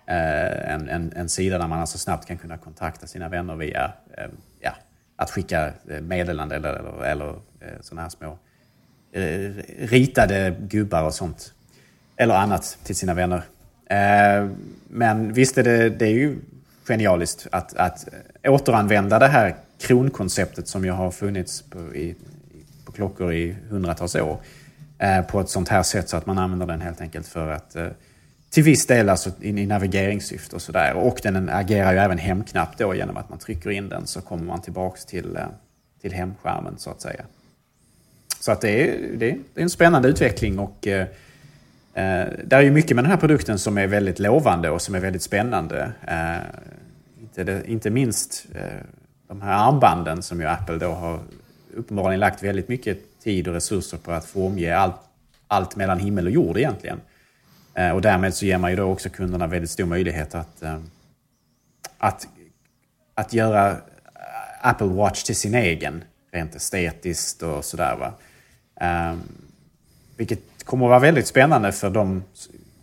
Speaker 4: En, en, en sida där man alltså snabbt kan kunna kontakta sina vänner via ja, att skicka meddelande eller, eller, eller sådana här små ritade gubbar och sånt. Eller annat till sina vänner. Eh, men visst är det, det är ju genialiskt att, att återanvända det här kronkonceptet som ju har funnits på, i, på klockor i hundratals år. Eh, på ett sånt här sätt så att man använder den helt enkelt för att eh, till viss del alltså i, i navigeringssyfte och sådär. Och den agerar ju även hemknapp då genom att man trycker in den så kommer man tillbaks till, till hemskärmen så att säga. Så att det är, det är en spännande utveckling och Eh, Eh, det är ju mycket med den här produkten som är väldigt lovande och som är väldigt spännande. Eh, inte, inte minst eh, de här armbanden som ju Apple då har uppenbarligen lagt väldigt mycket tid och resurser på att formge allt, allt mellan himmel och jord egentligen. Och därmed så ger man ju då också kunderna väldigt stor möjlighet att, att, att göra Apple Watch till sin egen, rent estetiskt och sådär. Va? Vilket kommer att vara väldigt spännande för, dem,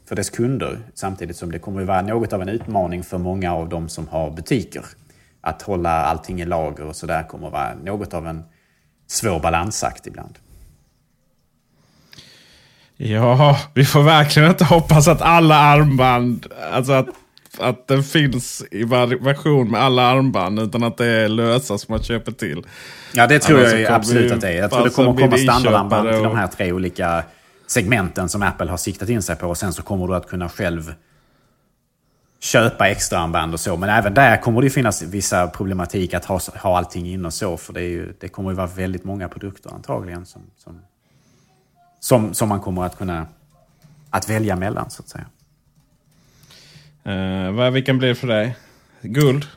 Speaker 4: för dess kunder. Samtidigt som det kommer att vara något av en utmaning för många av dem som har butiker. Att hålla allting i lager och sådär kommer att vara något av en svår balansakt ibland.
Speaker 3: Ja, vi får verkligen inte hoppas att alla armband, alltså att, att den finns i version med alla armband. Utan att det är lösa som man köper till.
Speaker 4: Ja, det tror Annars jag absolut att det är. Jag tror det kommer att komma standardarmband till de här tre olika segmenten som Apple har siktat in sig på. Och sen så kommer du att kunna själv köpa extra armband och så. Men även där kommer det finnas vissa problematik att ha, ha allting in och så. För det, är ju, det kommer ju vara väldigt många produkter antagligen som, som, som, som man kommer att kunna att välja mellan så att säga.
Speaker 3: Uh, vilken blir det för dig? Guld?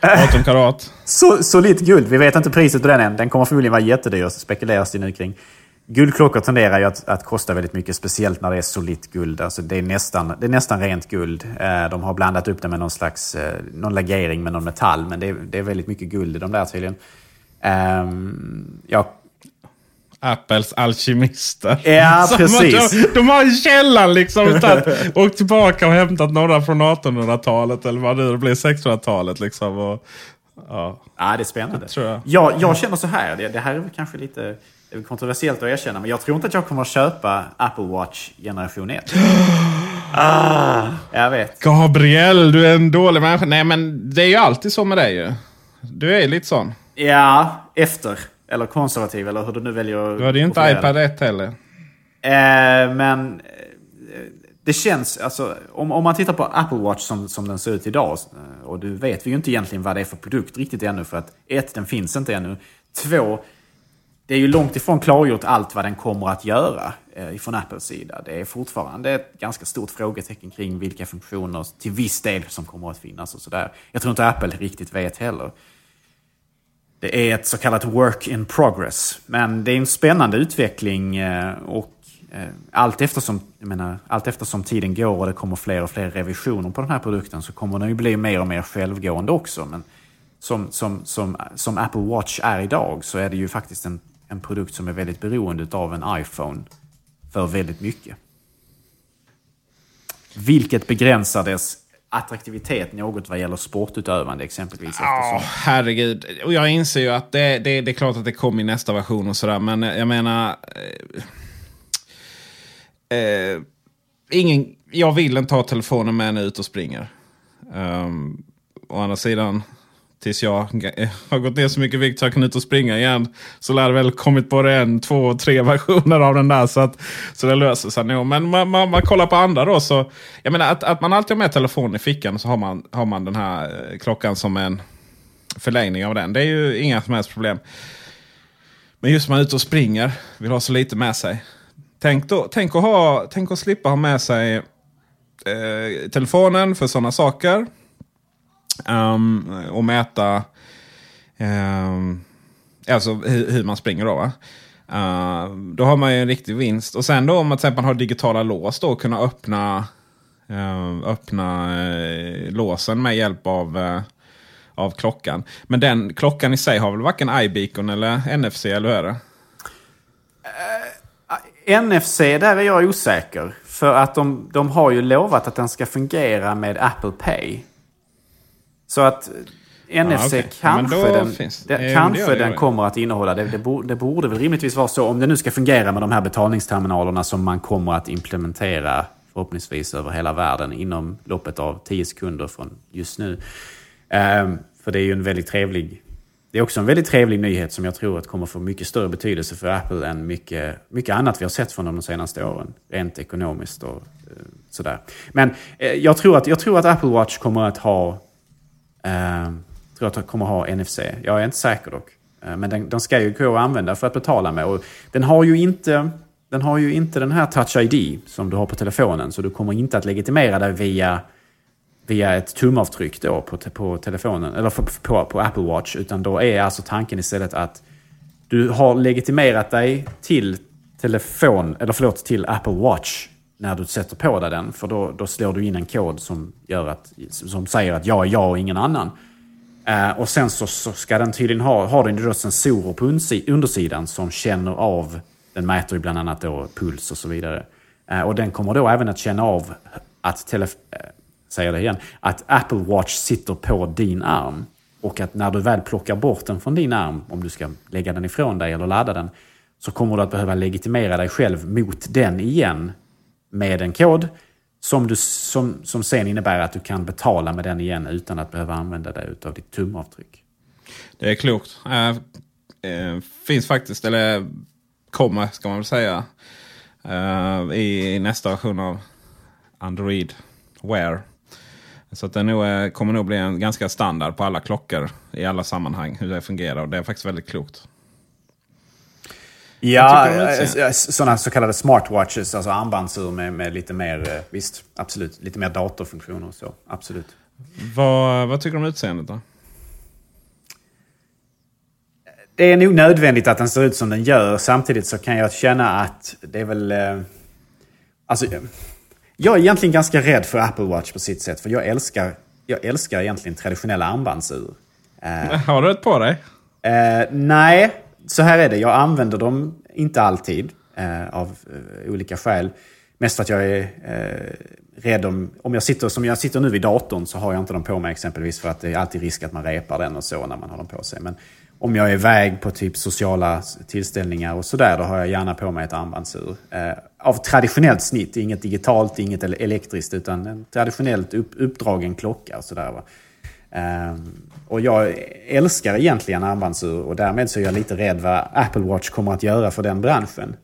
Speaker 3: 18 [laughs] karat?
Speaker 4: Så, solitt guld. Vi vet inte priset på den än. Den kommer förmodligen vara jättedyr. Spekuleras det nu kring. Guldklockor tenderar ju att, att kosta väldigt mycket, speciellt när det är solitt guld. Alltså det, är nästan, det är nästan rent guld. Eh, de har blandat upp det med någon slags eh, någon legering med någon metall, men det är, det är väldigt mycket guld i de där tydligen. Um, ja.
Speaker 3: Apples alkemister.
Speaker 4: Ja, [laughs] precis.
Speaker 3: De, de har en källan liksom. åkt tillbaka och hämtat några från 1800-talet eller vad det blir, 1600-talet. Liksom, och,
Speaker 4: ja. ja, det är spännande. Jag, jag. jag, jag känner så här, det, det här är kanske lite det är kontroversiellt att erkänna, men jag tror inte att jag kommer att köpa Apple Watch generation 1. [gasps] ah, jag vet.
Speaker 3: Gabriel, du är en dålig människa. Nej, men det är ju alltid så med dig ju. Du är lite sån.
Speaker 4: Ja, efter. Eller konservativ, eller hur du nu väljer
Speaker 3: att... Du hade ju inte iPad 1 heller.
Speaker 4: Eh, men eh, det känns, alltså, om, om man tittar på Apple Watch som, som den ser ut idag, eh, och du vet vi ju inte egentligen vad det är för produkt riktigt ännu, för att ett, den finns inte ännu. Två, det är ju långt ifrån klargjort allt vad den kommer att göra eh, från Apples sida. Det är fortfarande ett ganska stort frågetecken kring vilka funktioner till viss del som kommer att finnas och sådär. Jag tror inte Apple riktigt vet heller. det är ett så kallat work in progress. Men det är en spännande utveckling eh, och eh, allt eftersom, jag menar, allt eftersom tiden går och det kommer fler och fler revisioner på den här produkten så kommer den ju bli mer och mer självgående också. Men som, som, som, som Apple Watch är idag så är det ju faktiskt en, en produkt som är väldigt beroende av en iPhone för väldigt mycket. Vilket begränsar dess attraktivitet något vad gäller sportutövande exempelvis.
Speaker 3: Ja, herregud. Och jag inser ju att det, det, det är klart att det kommer i nästa version och sådär. Men jag menar... Eh, eh, ingen, jag vill inte ha telefonen med när jag är ute och springer. Um, å andra sidan tills jag [laughs] har gått ner så mycket vikt så jag kan ut och springa igen. Så lär det väl kommit både en, två, tre [laughs] versioner av den där. Så, att, så det löser sig nog. Men man, man, man, kollar på andra då. Så, jag menar att, att man alltid har med telefonen i fickan. Så har man, har man den här eh, klockan som en förlängning av den. Det är ju inga som helst problem. Men just när man är ute och springer. Vill ha så lite med sig. Tänk, då, tänk, att, ha, tänk att slippa ha med sig eh, telefonen för sådana saker. Um, och mäta um, alltså hur, hur, man springer då. Va? Uh, då har man ju en riktig vinst. Och sen då om man till exempel har digitala lås då kunna öppna, uh, öppna uh, låsen med hjälp av, uh, av klockan. Men den klockan i sig har väl varken iBeacon eller NFC eller hur är det?
Speaker 4: Eh, NFC, där är jag osäker. För att de, de har ju lovat att den ska fungera med Apple Pay. Så att NFC ah, okay. kanske, den, den, kanske den kommer att innehålla. Det, det, borde, det borde väl rimligtvis vara så. Om det nu ska fungera med de här betalningsterminalerna som man kommer att implementera förhoppningsvis över hela världen inom loppet av 10 sekunder från just nu. Um, för det är ju en väldigt trevlig... Det är också en väldigt trevlig nyhet som jag tror att kommer få mycket större betydelse för Apple än mycket, mycket annat vi har sett från dem de senaste åren. Rent ekonomiskt och uh, sådär. Men uh, jag, tror att, jag tror att Apple Watch kommer att ha Ehm, tror att kommer ha NFC. Jag är inte säker dock. Ehm, men den, den, ska ju gå att använda för att betala med. Och den har ju inte den har ju inte den här Touch ID som du har på telefonen. Så du kommer inte att legitimera dig via, via ett tumavtryck då på, på telefonen. Eller på, på, på Apple Watch. Utan då är alltså tanken istället att du har legitimerat dig till telefon, eller förlåt, till Apple Watch när du sätter på dig den. För då, då slår du in en kod som, gör att, som säger att jag är jag och ingen annan. Eh, och sen så, så, ska den tydligen ha, har den då sensorer på undersidan som känner av, den mäter ju bland annat då puls och så vidare. Eh, och den kommer då även att känna av att, tele, eh, säger det igen, att Apple Watch sitter på din arm. Och att när du väl plockar bort den från din arm, om du ska lägga den ifrån dig eller ladda den, så kommer du att behöva legitimera dig själv mot den igen med en kod som, du, som, som sen innebär att du kan betala med den igen utan att behöva använda dig av ditt tumavtryck.
Speaker 3: Det är klokt. Äh, äh, finns faktiskt, eller kommer ska man väl säga, äh, i nästa version av Android Wear. Så att det nog, kommer nog bli en ganska standard på alla klockor i alla sammanhang hur det fungerar. Och det är faktiskt väldigt klokt.
Speaker 4: Ja, eh, sådana så kallade smartwatches, alltså armbandsur med, med lite mer, eh, visst, absolut, lite mer datorfunktioner och så. Absolut.
Speaker 3: Vad, vad tycker du om utseendet då?
Speaker 4: Det är nog nödvändigt att den ser ut som den gör. Samtidigt så kan jag känna att det är väl... Eh, alltså, jag är egentligen ganska rädd för Apple Watch på sitt sätt. För jag älskar, jag älskar egentligen traditionella armbandsur.
Speaker 3: Har du ett på dig?
Speaker 4: Eh, nej, så här är det, jag använder dem inte alltid eh, av eh, olika skäl. Mest för att jag är eh, rädd om, om jag sitter som jag sitter nu vid datorn så har jag inte dem på mig exempelvis för att det är alltid risk att man repar den och så när man har dem på sig. Men om jag är iväg på typ sociala tillställningar och sådär, då har jag gärna på mig ett armbandsur. Eh, av traditionellt snitt, inget digitalt, inget elektriskt, utan en traditionellt upp, uppdragen klocka och sådär. Eh, och jag älskar egentligen armbandsur och därmed så är jag lite rädd vad Apple Watch kommer att göra för den branschen.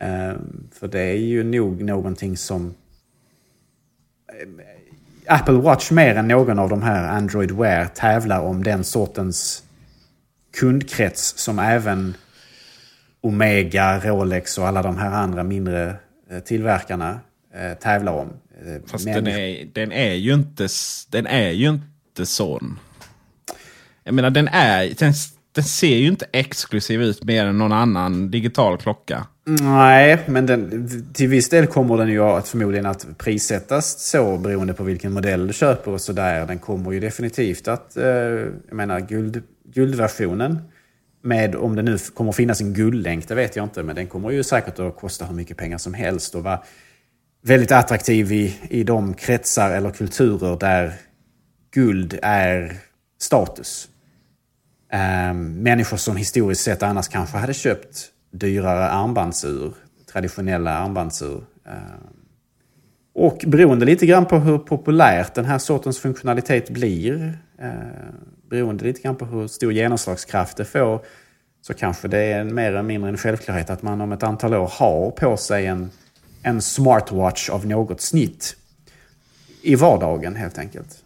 Speaker 4: Um, för det är ju nog någonting som... Eh, Apple Watch mer än någon av de här Android Wear tävlar om den sortens kundkrets som även Omega, Rolex och alla de här andra mindre eh, tillverkarna eh, tävlar om.
Speaker 3: Fast den är, den är ju inte, den är ju inte sån. Jag menar den är, den, den ser ju inte exklusiv ut mer än någon annan digital klocka.
Speaker 4: Nej, men den, till viss del kommer den ju att förmodligen att prissättas så beroende på vilken modell du köper och sådär. Den kommer ju definitivt att, eh, jag menar guld, guldversionen med, om det nu kommer att finnas en guldlänk, det vet jag inte, men den kommer ju säkert att kosta hur mycket pengar som helst och vara väldigt attraktiv i, i de kretsar eller kulturer där guld är status. Ehm, människor som historiskt sett annars kanske hade köpt dyrare armbandsur, traditionella armbandsur. Ehm, och beroende lite grann på hur populärt den här sortens funktionalitet blir, ehm, beroende lite grann på hur stor genomslagskraft det får, så kanske det är mer eller mindre en självklarhet att man om ett antal år har på sig en, en smartwatch av något snitt i vardagen helt enkelt.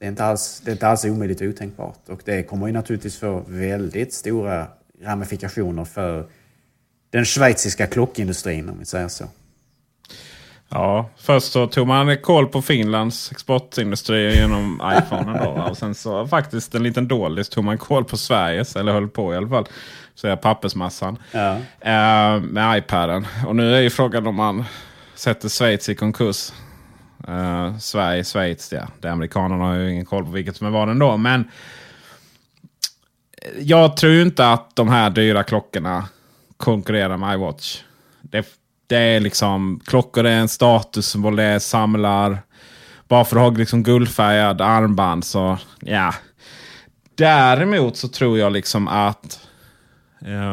Speaker 4: Det är inte alls, det är inte alls omöjligt otänkbart. Och det kommer ju naturligtvis få väldigt stora ramifikationer för den schweiziska klockindustrin om vi säger så.
Speaker 3: Ja, först så tog man koll på Finlands exportindustri genom iPhone. Då, och sen så faktiskt en liten dålig tog man koll på Sveriges, eller höll på i alla fall. Så är pappersmassan. Ja. Eh, med iPaden. Och nu är ju frågan om man sätter Schweiz i konkurs. Uh, Sverige, Schweiz, ja. Det amerikanerna har ju ingen koll på vilket som är vad ändå. Men jag tror ju inte att de här dyra klockorna konkurrerar med iWatch. Det, det är liksom, klockor är en statussymbol, det samlar. Bara för att ha liksom guldfärgad armband så, ja. Däremot så tror jag liksom att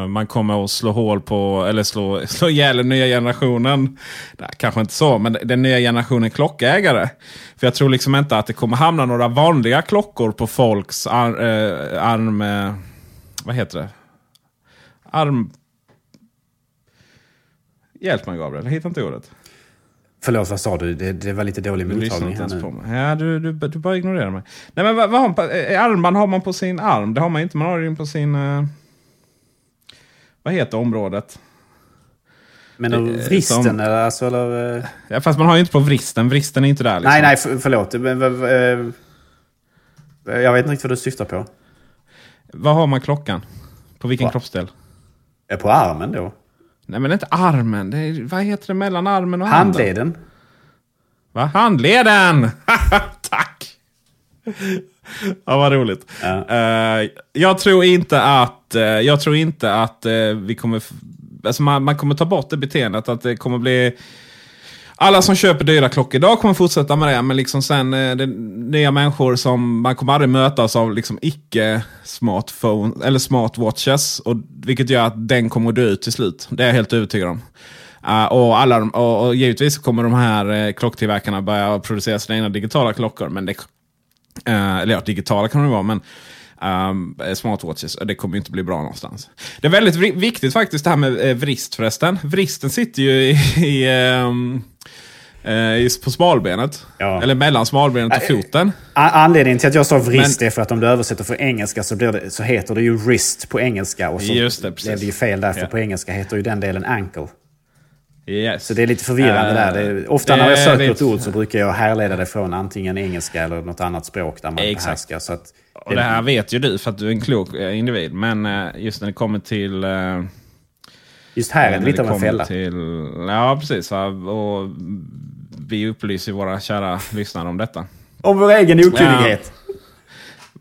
Speaker 3: man kommer att slå hål på, eller slå, [laughs] slå ihjäl den nya generationen. Nej, kanske inte så, men den nya generationen klockägare. För jag tror liksom inte att det kommer hamna några vanliga klockor på folks ar, äh, arm... Äh, vad heter det? Arm... Hjälp mig Gabriel, jag hittar inte ordet.
Speaker 4: Förlåt, vad sa du? Det, det var lite dålig mottagning här nu. På
Speaker 3: mig. Ja, du, du, du bara ignorerar mig. Nej, men vad, vad har man, armband har man på sin arm. Det har man inte. Man har det på sin... Uh... Vad heter området?
Speaker 4: Men eh, vristen som, eller? Alltså, eller? Eh?
Speaker 3: Ja, fast man har ju inte på vristen. Vristen är inte där.
Speaker 4: Liksom. Nej, nej, för, förlåt. Uh, jag vet inte riktigt vad du syftar på.
Speaker 3: Vad har man klockan? På vilken Va? kroppsdel?
Speaker 4: På armen då?
Speaker 3: Nej, men inte armen. Det är, vad heter det mellan armen och
Speaker 4: Handleden.
Speaker 3: Handen? Va? Handleden! [laughs] Tack! Ja, vad roligt. Ja. Uh, jag tror inte att, uh, jag tror inte att uh, vi kommer... Alltså man, man, kommer ta bort det beteendet. Att det kommer bli... Alla som köper dyra klockor idag kommer fortsätta med det. Men liksom sen det nya människor som man kommer aldrig mötas av liksom icke smartphone eller smartwatches. Och, vilket gör att den kommer att dö ut till slut. Det är jag helt övertygad om. Uh, och, alla, och, och, givetvis kommer de här uh, klocktillverkarna börja producera sina egna digitala klockor. Men det Uh, eller ja, digitala kan det vara, men um, smartwatches. Det kommer inte bli bra någonstans. Det är väldigt viktigt faktiskt det här med eh, vrist förresten. Vristen sitter ju i, i um, eh, på smalbenet. Ja. Eller mellan smalbenet och foten.
Speaker 4: Anledningen till att jag sa vrist Men, är för att om du översätter för engelska så, blir det, så heter det ju wrist på engelska. Och så just det, blev det ju fel där, för ja. på engelska heter ju den delen ankle.
Speaker 3: Yes.
Speaker 4: Så det är lite förvirrande uh, där. Det, ofta det, när jag söker ett ord så brukar jag härleda det från antingen engelska eller något annat språk där man exakt. behärskar. Så att
Speaker 3: och det här vet ju du för att du är en klok eh, individ. Men eh, just när det kommer till... Eh,
Speaker 4: just här är det lite av en fälla.
Speaker 3: Till, ja, precis. Och vi upplyser våra kära lyssnare om detta.
Speaker 4: Om vår egen okunnighet. Ja.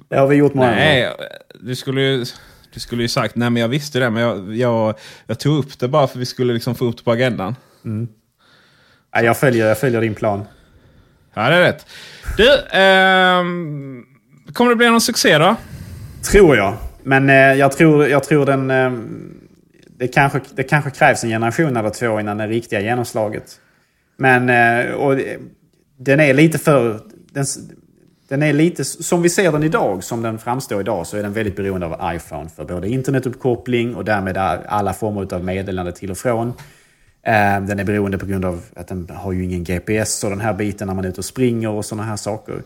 Speaker 4: Det har vi gjort många
Speaker 3: gånger. Nej, du skulle ju... Du skulle ju sagt, nej men jag visste det, men jag, jag, jag tog upp det bara för vi skulle liksom få upp det på agendan. Mm.
Speaker 4: Ja, jag, följer, jag följer din plan.
Speaker 3: Ja, det är rätt. Du, eh, kommer det bli någon succé då?
Speaker 4: Tror jag. Men eh, jag, tror, jag tror den... Eh, det, kanske, det kanske krävs en generation eller två innan det riktiga genomslaget. Men eh, och, den är lite för... Den, den är lite, som vi ser den idag, som den framstår idag, så är den väldigt beroende av iPhone för både internetuppkoppling och därmed alla former av meddelande till och från. Ehm, den är beroende på grund av att den har ju ingen GPS och den här biten när man är ute och springer och sådana här saker.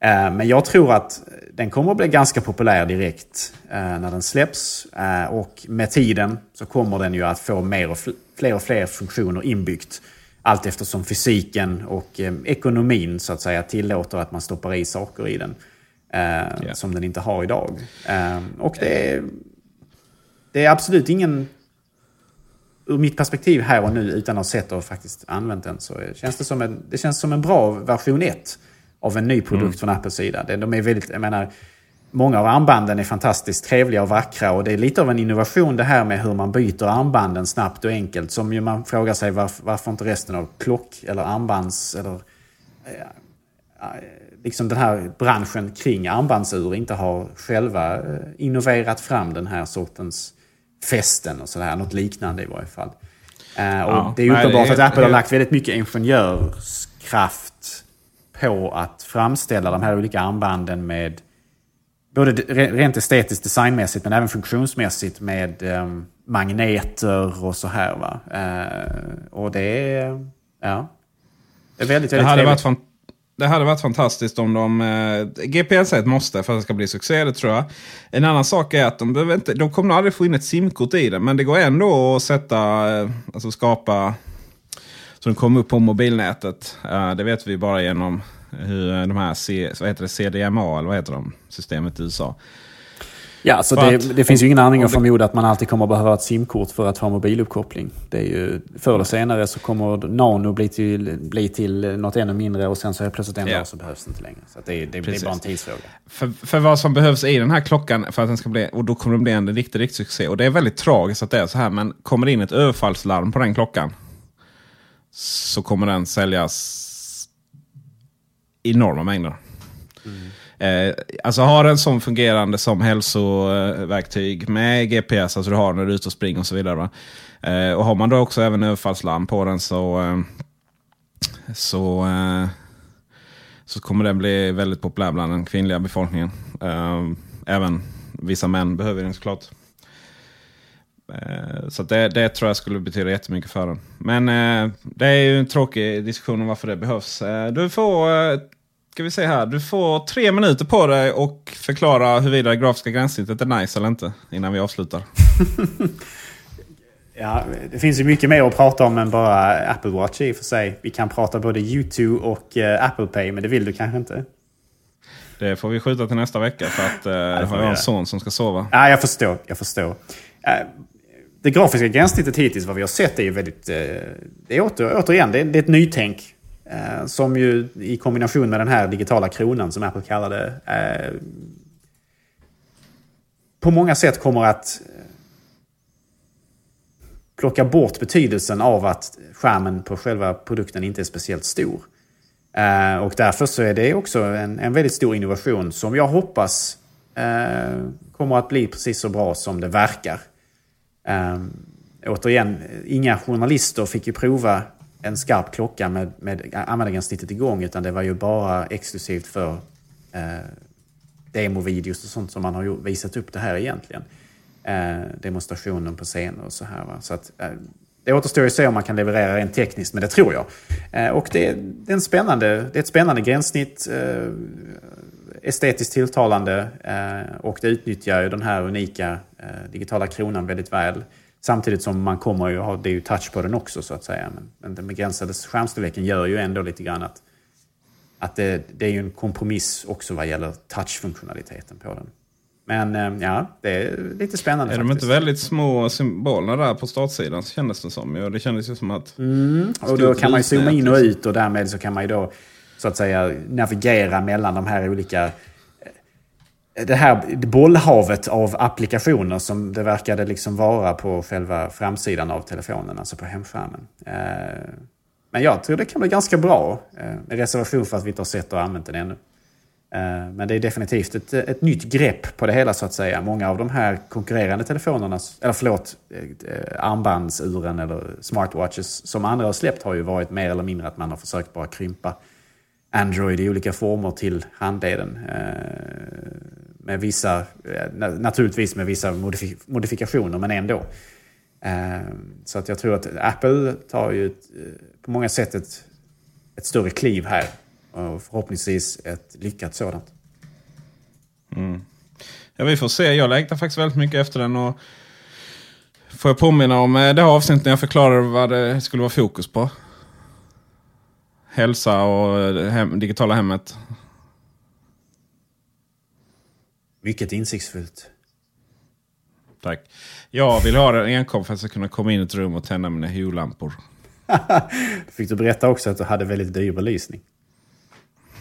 Speaker 4: Ehm, men jag tror att den kommer att bli ganska populär direkt eh, när den släpps. Ehm, och med tiden så kommer den ju att få mer och fler och fler funktioner inbyggt allt eftersom fysiken och eh, ekonomin så att säga tillåter att man stoppar i saker i den. Eh, Som den inte har idag. Eh, och det är, det är absolut ingen... Ur mitt perspektiv här och nu, utan att ha sett och faktiskt använt den, så känns det som en, det känns som en bra version 1 av en ny produkt
Speaker 3: Mm.
Speaker 4: från Apples sida. De är väldigt, jag menar, många av armbanden är fantastiskt trevliga och vackra och det är lite av en innovation det här med hur man byter armbanden snabbt och enkelt. Som ju man frågar sig varför, varför inte resten av klock eller armbands eller eh, liksom den här branschen kring armbandsur inte har själva eh, innoverat fram den här sortens fästen och sådär. Något liknande i varje fall. Eh, och
Speaker 3: Ja,
Speaker 4: det är
Speaker 3: nej,
Speaker 4: uppenbart
Speaker 3: det är
Speaker 4: att Apple har lagt väldigt mycket ingenjörskraft på att framställa de här olika armbanden med både de- re- rent estetiskt designmässigt men även funktionsmässigt med ehm, magneter och så här. Va? Eh, och det är, ja, det är väldigt,
Speaker 3: Det
Speaker 4: väldigt
Speaker 3: hade,
Speaker 4: trevligt.
Speaker 3: varit det hade varit fantastiskt om de... Eh, GPS är ett måste för att det ska bli succé, det tror jag. En annan sak är att de, behöver inte, de kommer aldrig få in ett simkort i det. Men det går ändå att sätta, eh, alltså skapa... Så den kommer upp på mobilnätet. Eh, det vet vi bara genom hur eh, de här C, vad heter det, CDMA, eller vad heter de? Systemet i USA.
Speaker 4: Ja, så det,
Speaker 3: att-
Speaker 4: det finns ju ingen anledning att
Speaker 3: om det-
Speaker 4: förmoda att man alltid kommer att behöva ett simkort för att ha mobiluppkoppling. Det är ju, förr eller senare så kommer Nano bli till, bli till något ännu mindre och sen så är plötsligt en
Speaker 3: Ja.
Speaker 4: dag så behövs det inte längre. Så det, det, det är bara en tidsfråga.
Speaker 3: För, för vad som behövs i den här klockan för att den ska bli, och då kommer den bli en riktig, riktig succé. Och det är väldigt tragiskt att det är så här, men kommer det in ett överfallslarm på den klockan så kommer den säljas enorma mängder. Eh, alltså har den sån fungerande som hälsoverktyg med GPS, alltså du har när du är ute och springer och så vidare. Va? Eh, och har man då också även överfallslarm på den så, eh, så, eh, så kommer den bli väldigt populär bland den kvinnliga befolkningen. Eh, även vissa män behöver den såklart. Eh, Så det, det tror jag skulle betyda jättemycket för den. Men eh, det är ju en tråkig diskussion om varför det behövs. Eh, du får, eh, ska vi se här, du får tre minuter på dig och förklara huruvida det grafiska gränssnittet är nice eller inte innan vi avslutar. [laughs]
Speaker 4: Ja, det finns ju mycket mer att prata om än bara Apple Watch i och för sig. Vi kan prata både YouTube och Apple Pay, men det vill du kanske inte?
Speaker 3: Det får vi skjuta till nästa vecka för att eh,
Speaker 4: får
Speaker 3: har jag en son som ska sova.
Speaker 4: Ja, jag förstår. Jag förstår. Det grafiska gränssnittet hittills, vad vi har sett, är ju väldigt... Eh, det är åter, återigen, det är, det är ett nytänk. Eh, som ju i kombination med den här digitala kronan som Apple kallar det. Eh, på många sätt kommer att plocka bort betydelsen av att skärmen på själva produkten inte är speciellt stor. Och därför så är det också en, en väldigt stor innovation som jag hoppas kommer att bli precis så bra som det verkar. Eh, återigen, inga journalister fick ju prova en skarp klocka med, med användargränssnittet igång utan det var ju bara exklusivt för eh, demovideos och sånt som man har gjort- visat upp det här egentligen. Eh, demonstrationen på scener och så här. Va? Så att, eh, det återstår ju att se om man kan leverera rent tekniskt, men det tror jag. Eh, och det, det, är en spännande, det är ett spännande gränssnitt. Eh, Estetiskt tilltalande eh, och det utnyttjar ju den här unika eh, digitala kronan väldigt väl. Samtidigt som man kommer ju ha, det är ju touch på den också så att säga. Men, men den begränsade skärmstorleken gör ju ändå lite grann att, att det, det är ju en kompromiss också vad gäller touchfunktionaliteten på den. Men eh, ja, det är lite spännande
Speaker 3: Är de
Speaker 4: faktiskt.
Speaker 3: inte väldigt små symbolerna där på startsidan så kändes det som. Ja, det kändes ju som att...
Speaker 4: Mm, och då kan man ju zooma in och ut och därmed så kan man ju då så att säga navigera mellan de här olika eh, det här bollhavet av applikationer som det verkade liksom vara på själva framsidan av telefonen, alltså på hemskärmen. Eh, men jag tror det kan bli ganska bra, eh, med reservation för att vi inte har sett och använt den ännu. Men det är definitivt ett, ett nytt grepp på det hela så att säga. Många av de här konkurrerande telefonerna, eller förlåt, armbandsuren eller smartwatches som andra har släppt har ju varit mer eller mindre att man har försökt bara krympa Android i olika former till handleden. Eh, med vissa, eh, naturligtvis med vissa modifik- modifikationer, men ändå. Eh, så att jag tror att Apple tar ju ett, på många sätt ett, ett större kliv här. Och förhoppningsvis ett lyckat sådant.
Speaker 3: Mm. Ja, vi får se. Jag längtar faktiskt väldigt mycket efter den. Och får jag påminna om det här avsnittet när jag förklarade vad det skulle vara fokus på? Hälsa och hem, digitala hemmet.
Speaker 4: Mycket insiktsfullt.
Speaker 3: Tack. Jag vill ha den enkom för att jag ska kunna komma in i ett rum och tända mina Hue-lampor. [laughs]
Speaker 4: Fick du berätta också att du hade väldigt dyr belysning?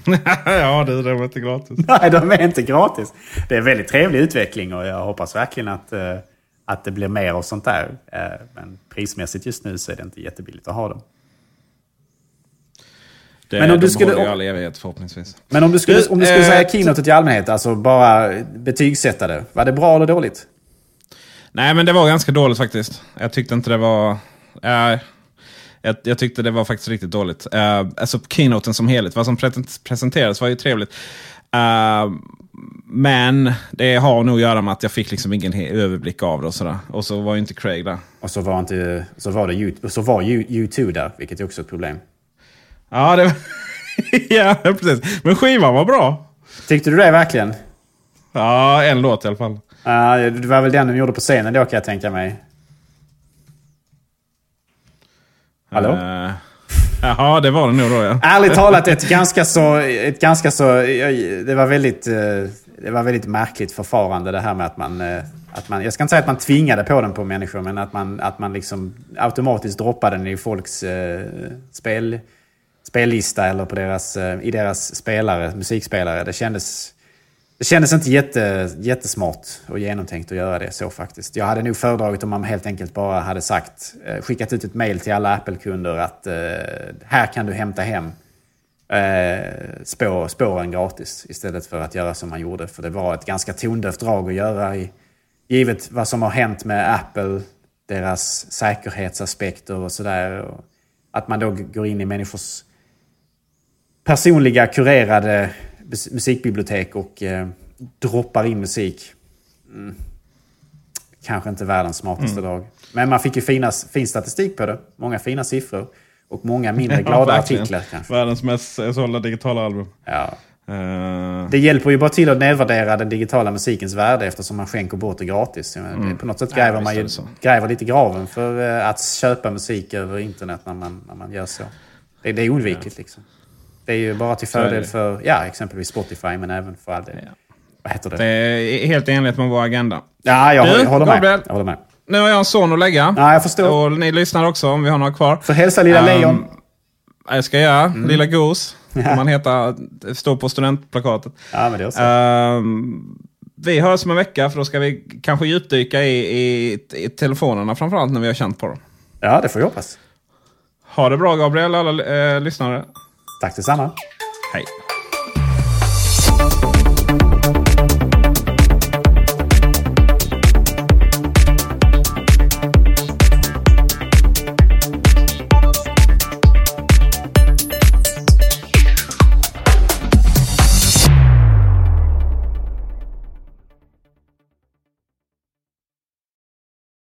Speaker 4: [laughs]
Speaker 3: ja, det, det var inte gratis. [laughs]
Speaker 4: Nej, de är inte gratis. Det är en väldigt trevlig utveckling och jag hoppas verkligen att, eh, att det blir mer och sånt där. Eh, men prismässigt just nu så är det inte jättebilligt att ha dem.
Speaker 3: Det,
Speaker 4: Men om du skulle-
Speaker 3: i all evighet förhoppningsvis.
Speaker 4: Men om du skulle, om du skulle
Speaker 3: eh,
Speaker 4: säga keynotet i allmänhet, alltså bara betygsätta det. Var det bra eller dåligt?
Speaker 3: Nej, men det var ganska dåligt faktiskt. Jag tyckte inte det var... eh, jag, jag tyckte det var faktiskt riktigt dåligt. Uh, alltså keynoten som helhet. Vad som pre- presenterades var ju trevligt. Eh, men det har nog att göra med att jag fick liksom ingen överblick av det och sådär. Och så var ju inte Craig där.
Speaker 4: Och så var, inte, så var, det U, så var U, U2 där, vilket är också ett problem.
Speaker 3: Ja, det [laughs] ja, precis. Men skivan var bra.
Speaker 4: Tyckte du det verkligen?
Speaker 3: Ja, en låt i alla fall.
Speaker 4: Ja, det var väl den de gjorde på scenen då kan jag tänka mig. Hallå?
Speaker 3: Eh, jaha, det var det nog då ja.
Speaker 4: Ärligt [laughs] talat ett ganska så... Ett ganska så det, var väldigt, eh, det var väldigt märkligt förfarande det här med att man, eh, att man... Jag ska inte säga att man tvingade på den på människor, men att man, att man liksom automatiskt droppade den i folks eh, spel, spellista eller på deras, eh, i deras spelare, musikspelare. Det kändes... Det kändes inte jätte, jättesmart och genomtänkt att göra det så faktiskt. Jag hade nog föredragit om man helt enkelt bara hade sagt, eh, skickat ut ett mail till alla Apple-kunder att eh, här kan du hämta hem spår, spåren gratis. Istället för att göra som man gjorde. För det var ett ganska tondövt drag att göra i, givet vad som har hänt med Apple, deras säkerhetsaspekter och sådär. Att man då går in i människors personliga kurerade mus- musikbibliotek och eh, droppar in musik. Mm. Kanske inte världens smartaste
Speaker 3: Mm.
Speaker 4: drag. Men man fick ju fina, fin statistik på det. Många fina siffror. Och många mindre [laughs]
Speaker 3: Ja,
Speaker 4: glada
Speaker 3: verkligen.
Speaker 4: artiklar kanske.
Speaker 3: Världens mest sålda digitala album.
Speaker 4: Ja.
Speaker 3: Eh,
Speaker 4: Det hjälper ju bara till att nedvärdera den digitala musikens värde eftersom man skänker bort det gratis.
Speaker 3: Mm.
Speaker 4: På något sätt
Speaker 3: Ja,
Speaker 4: gräver
Speaker 3: visst
Speaker 4: man ju gräver lite graven för eh, att köpa musik över internet när man, när man gör så. Det, det är oundvikligt liksom. Det är ju bara till fördel för ja, exempelvis Spotify men även för all del. Vad heter det?
Speaker 3: det är helt i enlighet med vår agenda.
Speaker 4: Ja, jag,
Speaker 3: Du,
Speaker 4: håller- med. Jag håller med.
Speaker 3: Nu har jag en son att lägga.
Speaker 4: Ja, jag förstår.
Speaker 3: Och ni lyssnar också om vi har några kvar.
Speaker 4: Så hälsa lilla
Speaker 3: Ehm,
Speaker 4: Leon.
Speaker 3: Jag ska göra. Lilla Gos.
Speaker 4: Ja.
Speaker 3: Som han heter. Står på studentplakatet.
Speaker 4: Ja, men det är så.
Speaker 3: Ehm, vi hörs om en vecka för då ska vi kanske djupdyka i, i, i telefonerna framförallt när vi har känt på dem.
Speaker 4: Ja, det får vi hoppas.
Speaker 3: Ha det bra Gabriel alla eh, lyssnare.
Speaker 4: Tack detsamma.
Speaker 3: Hej.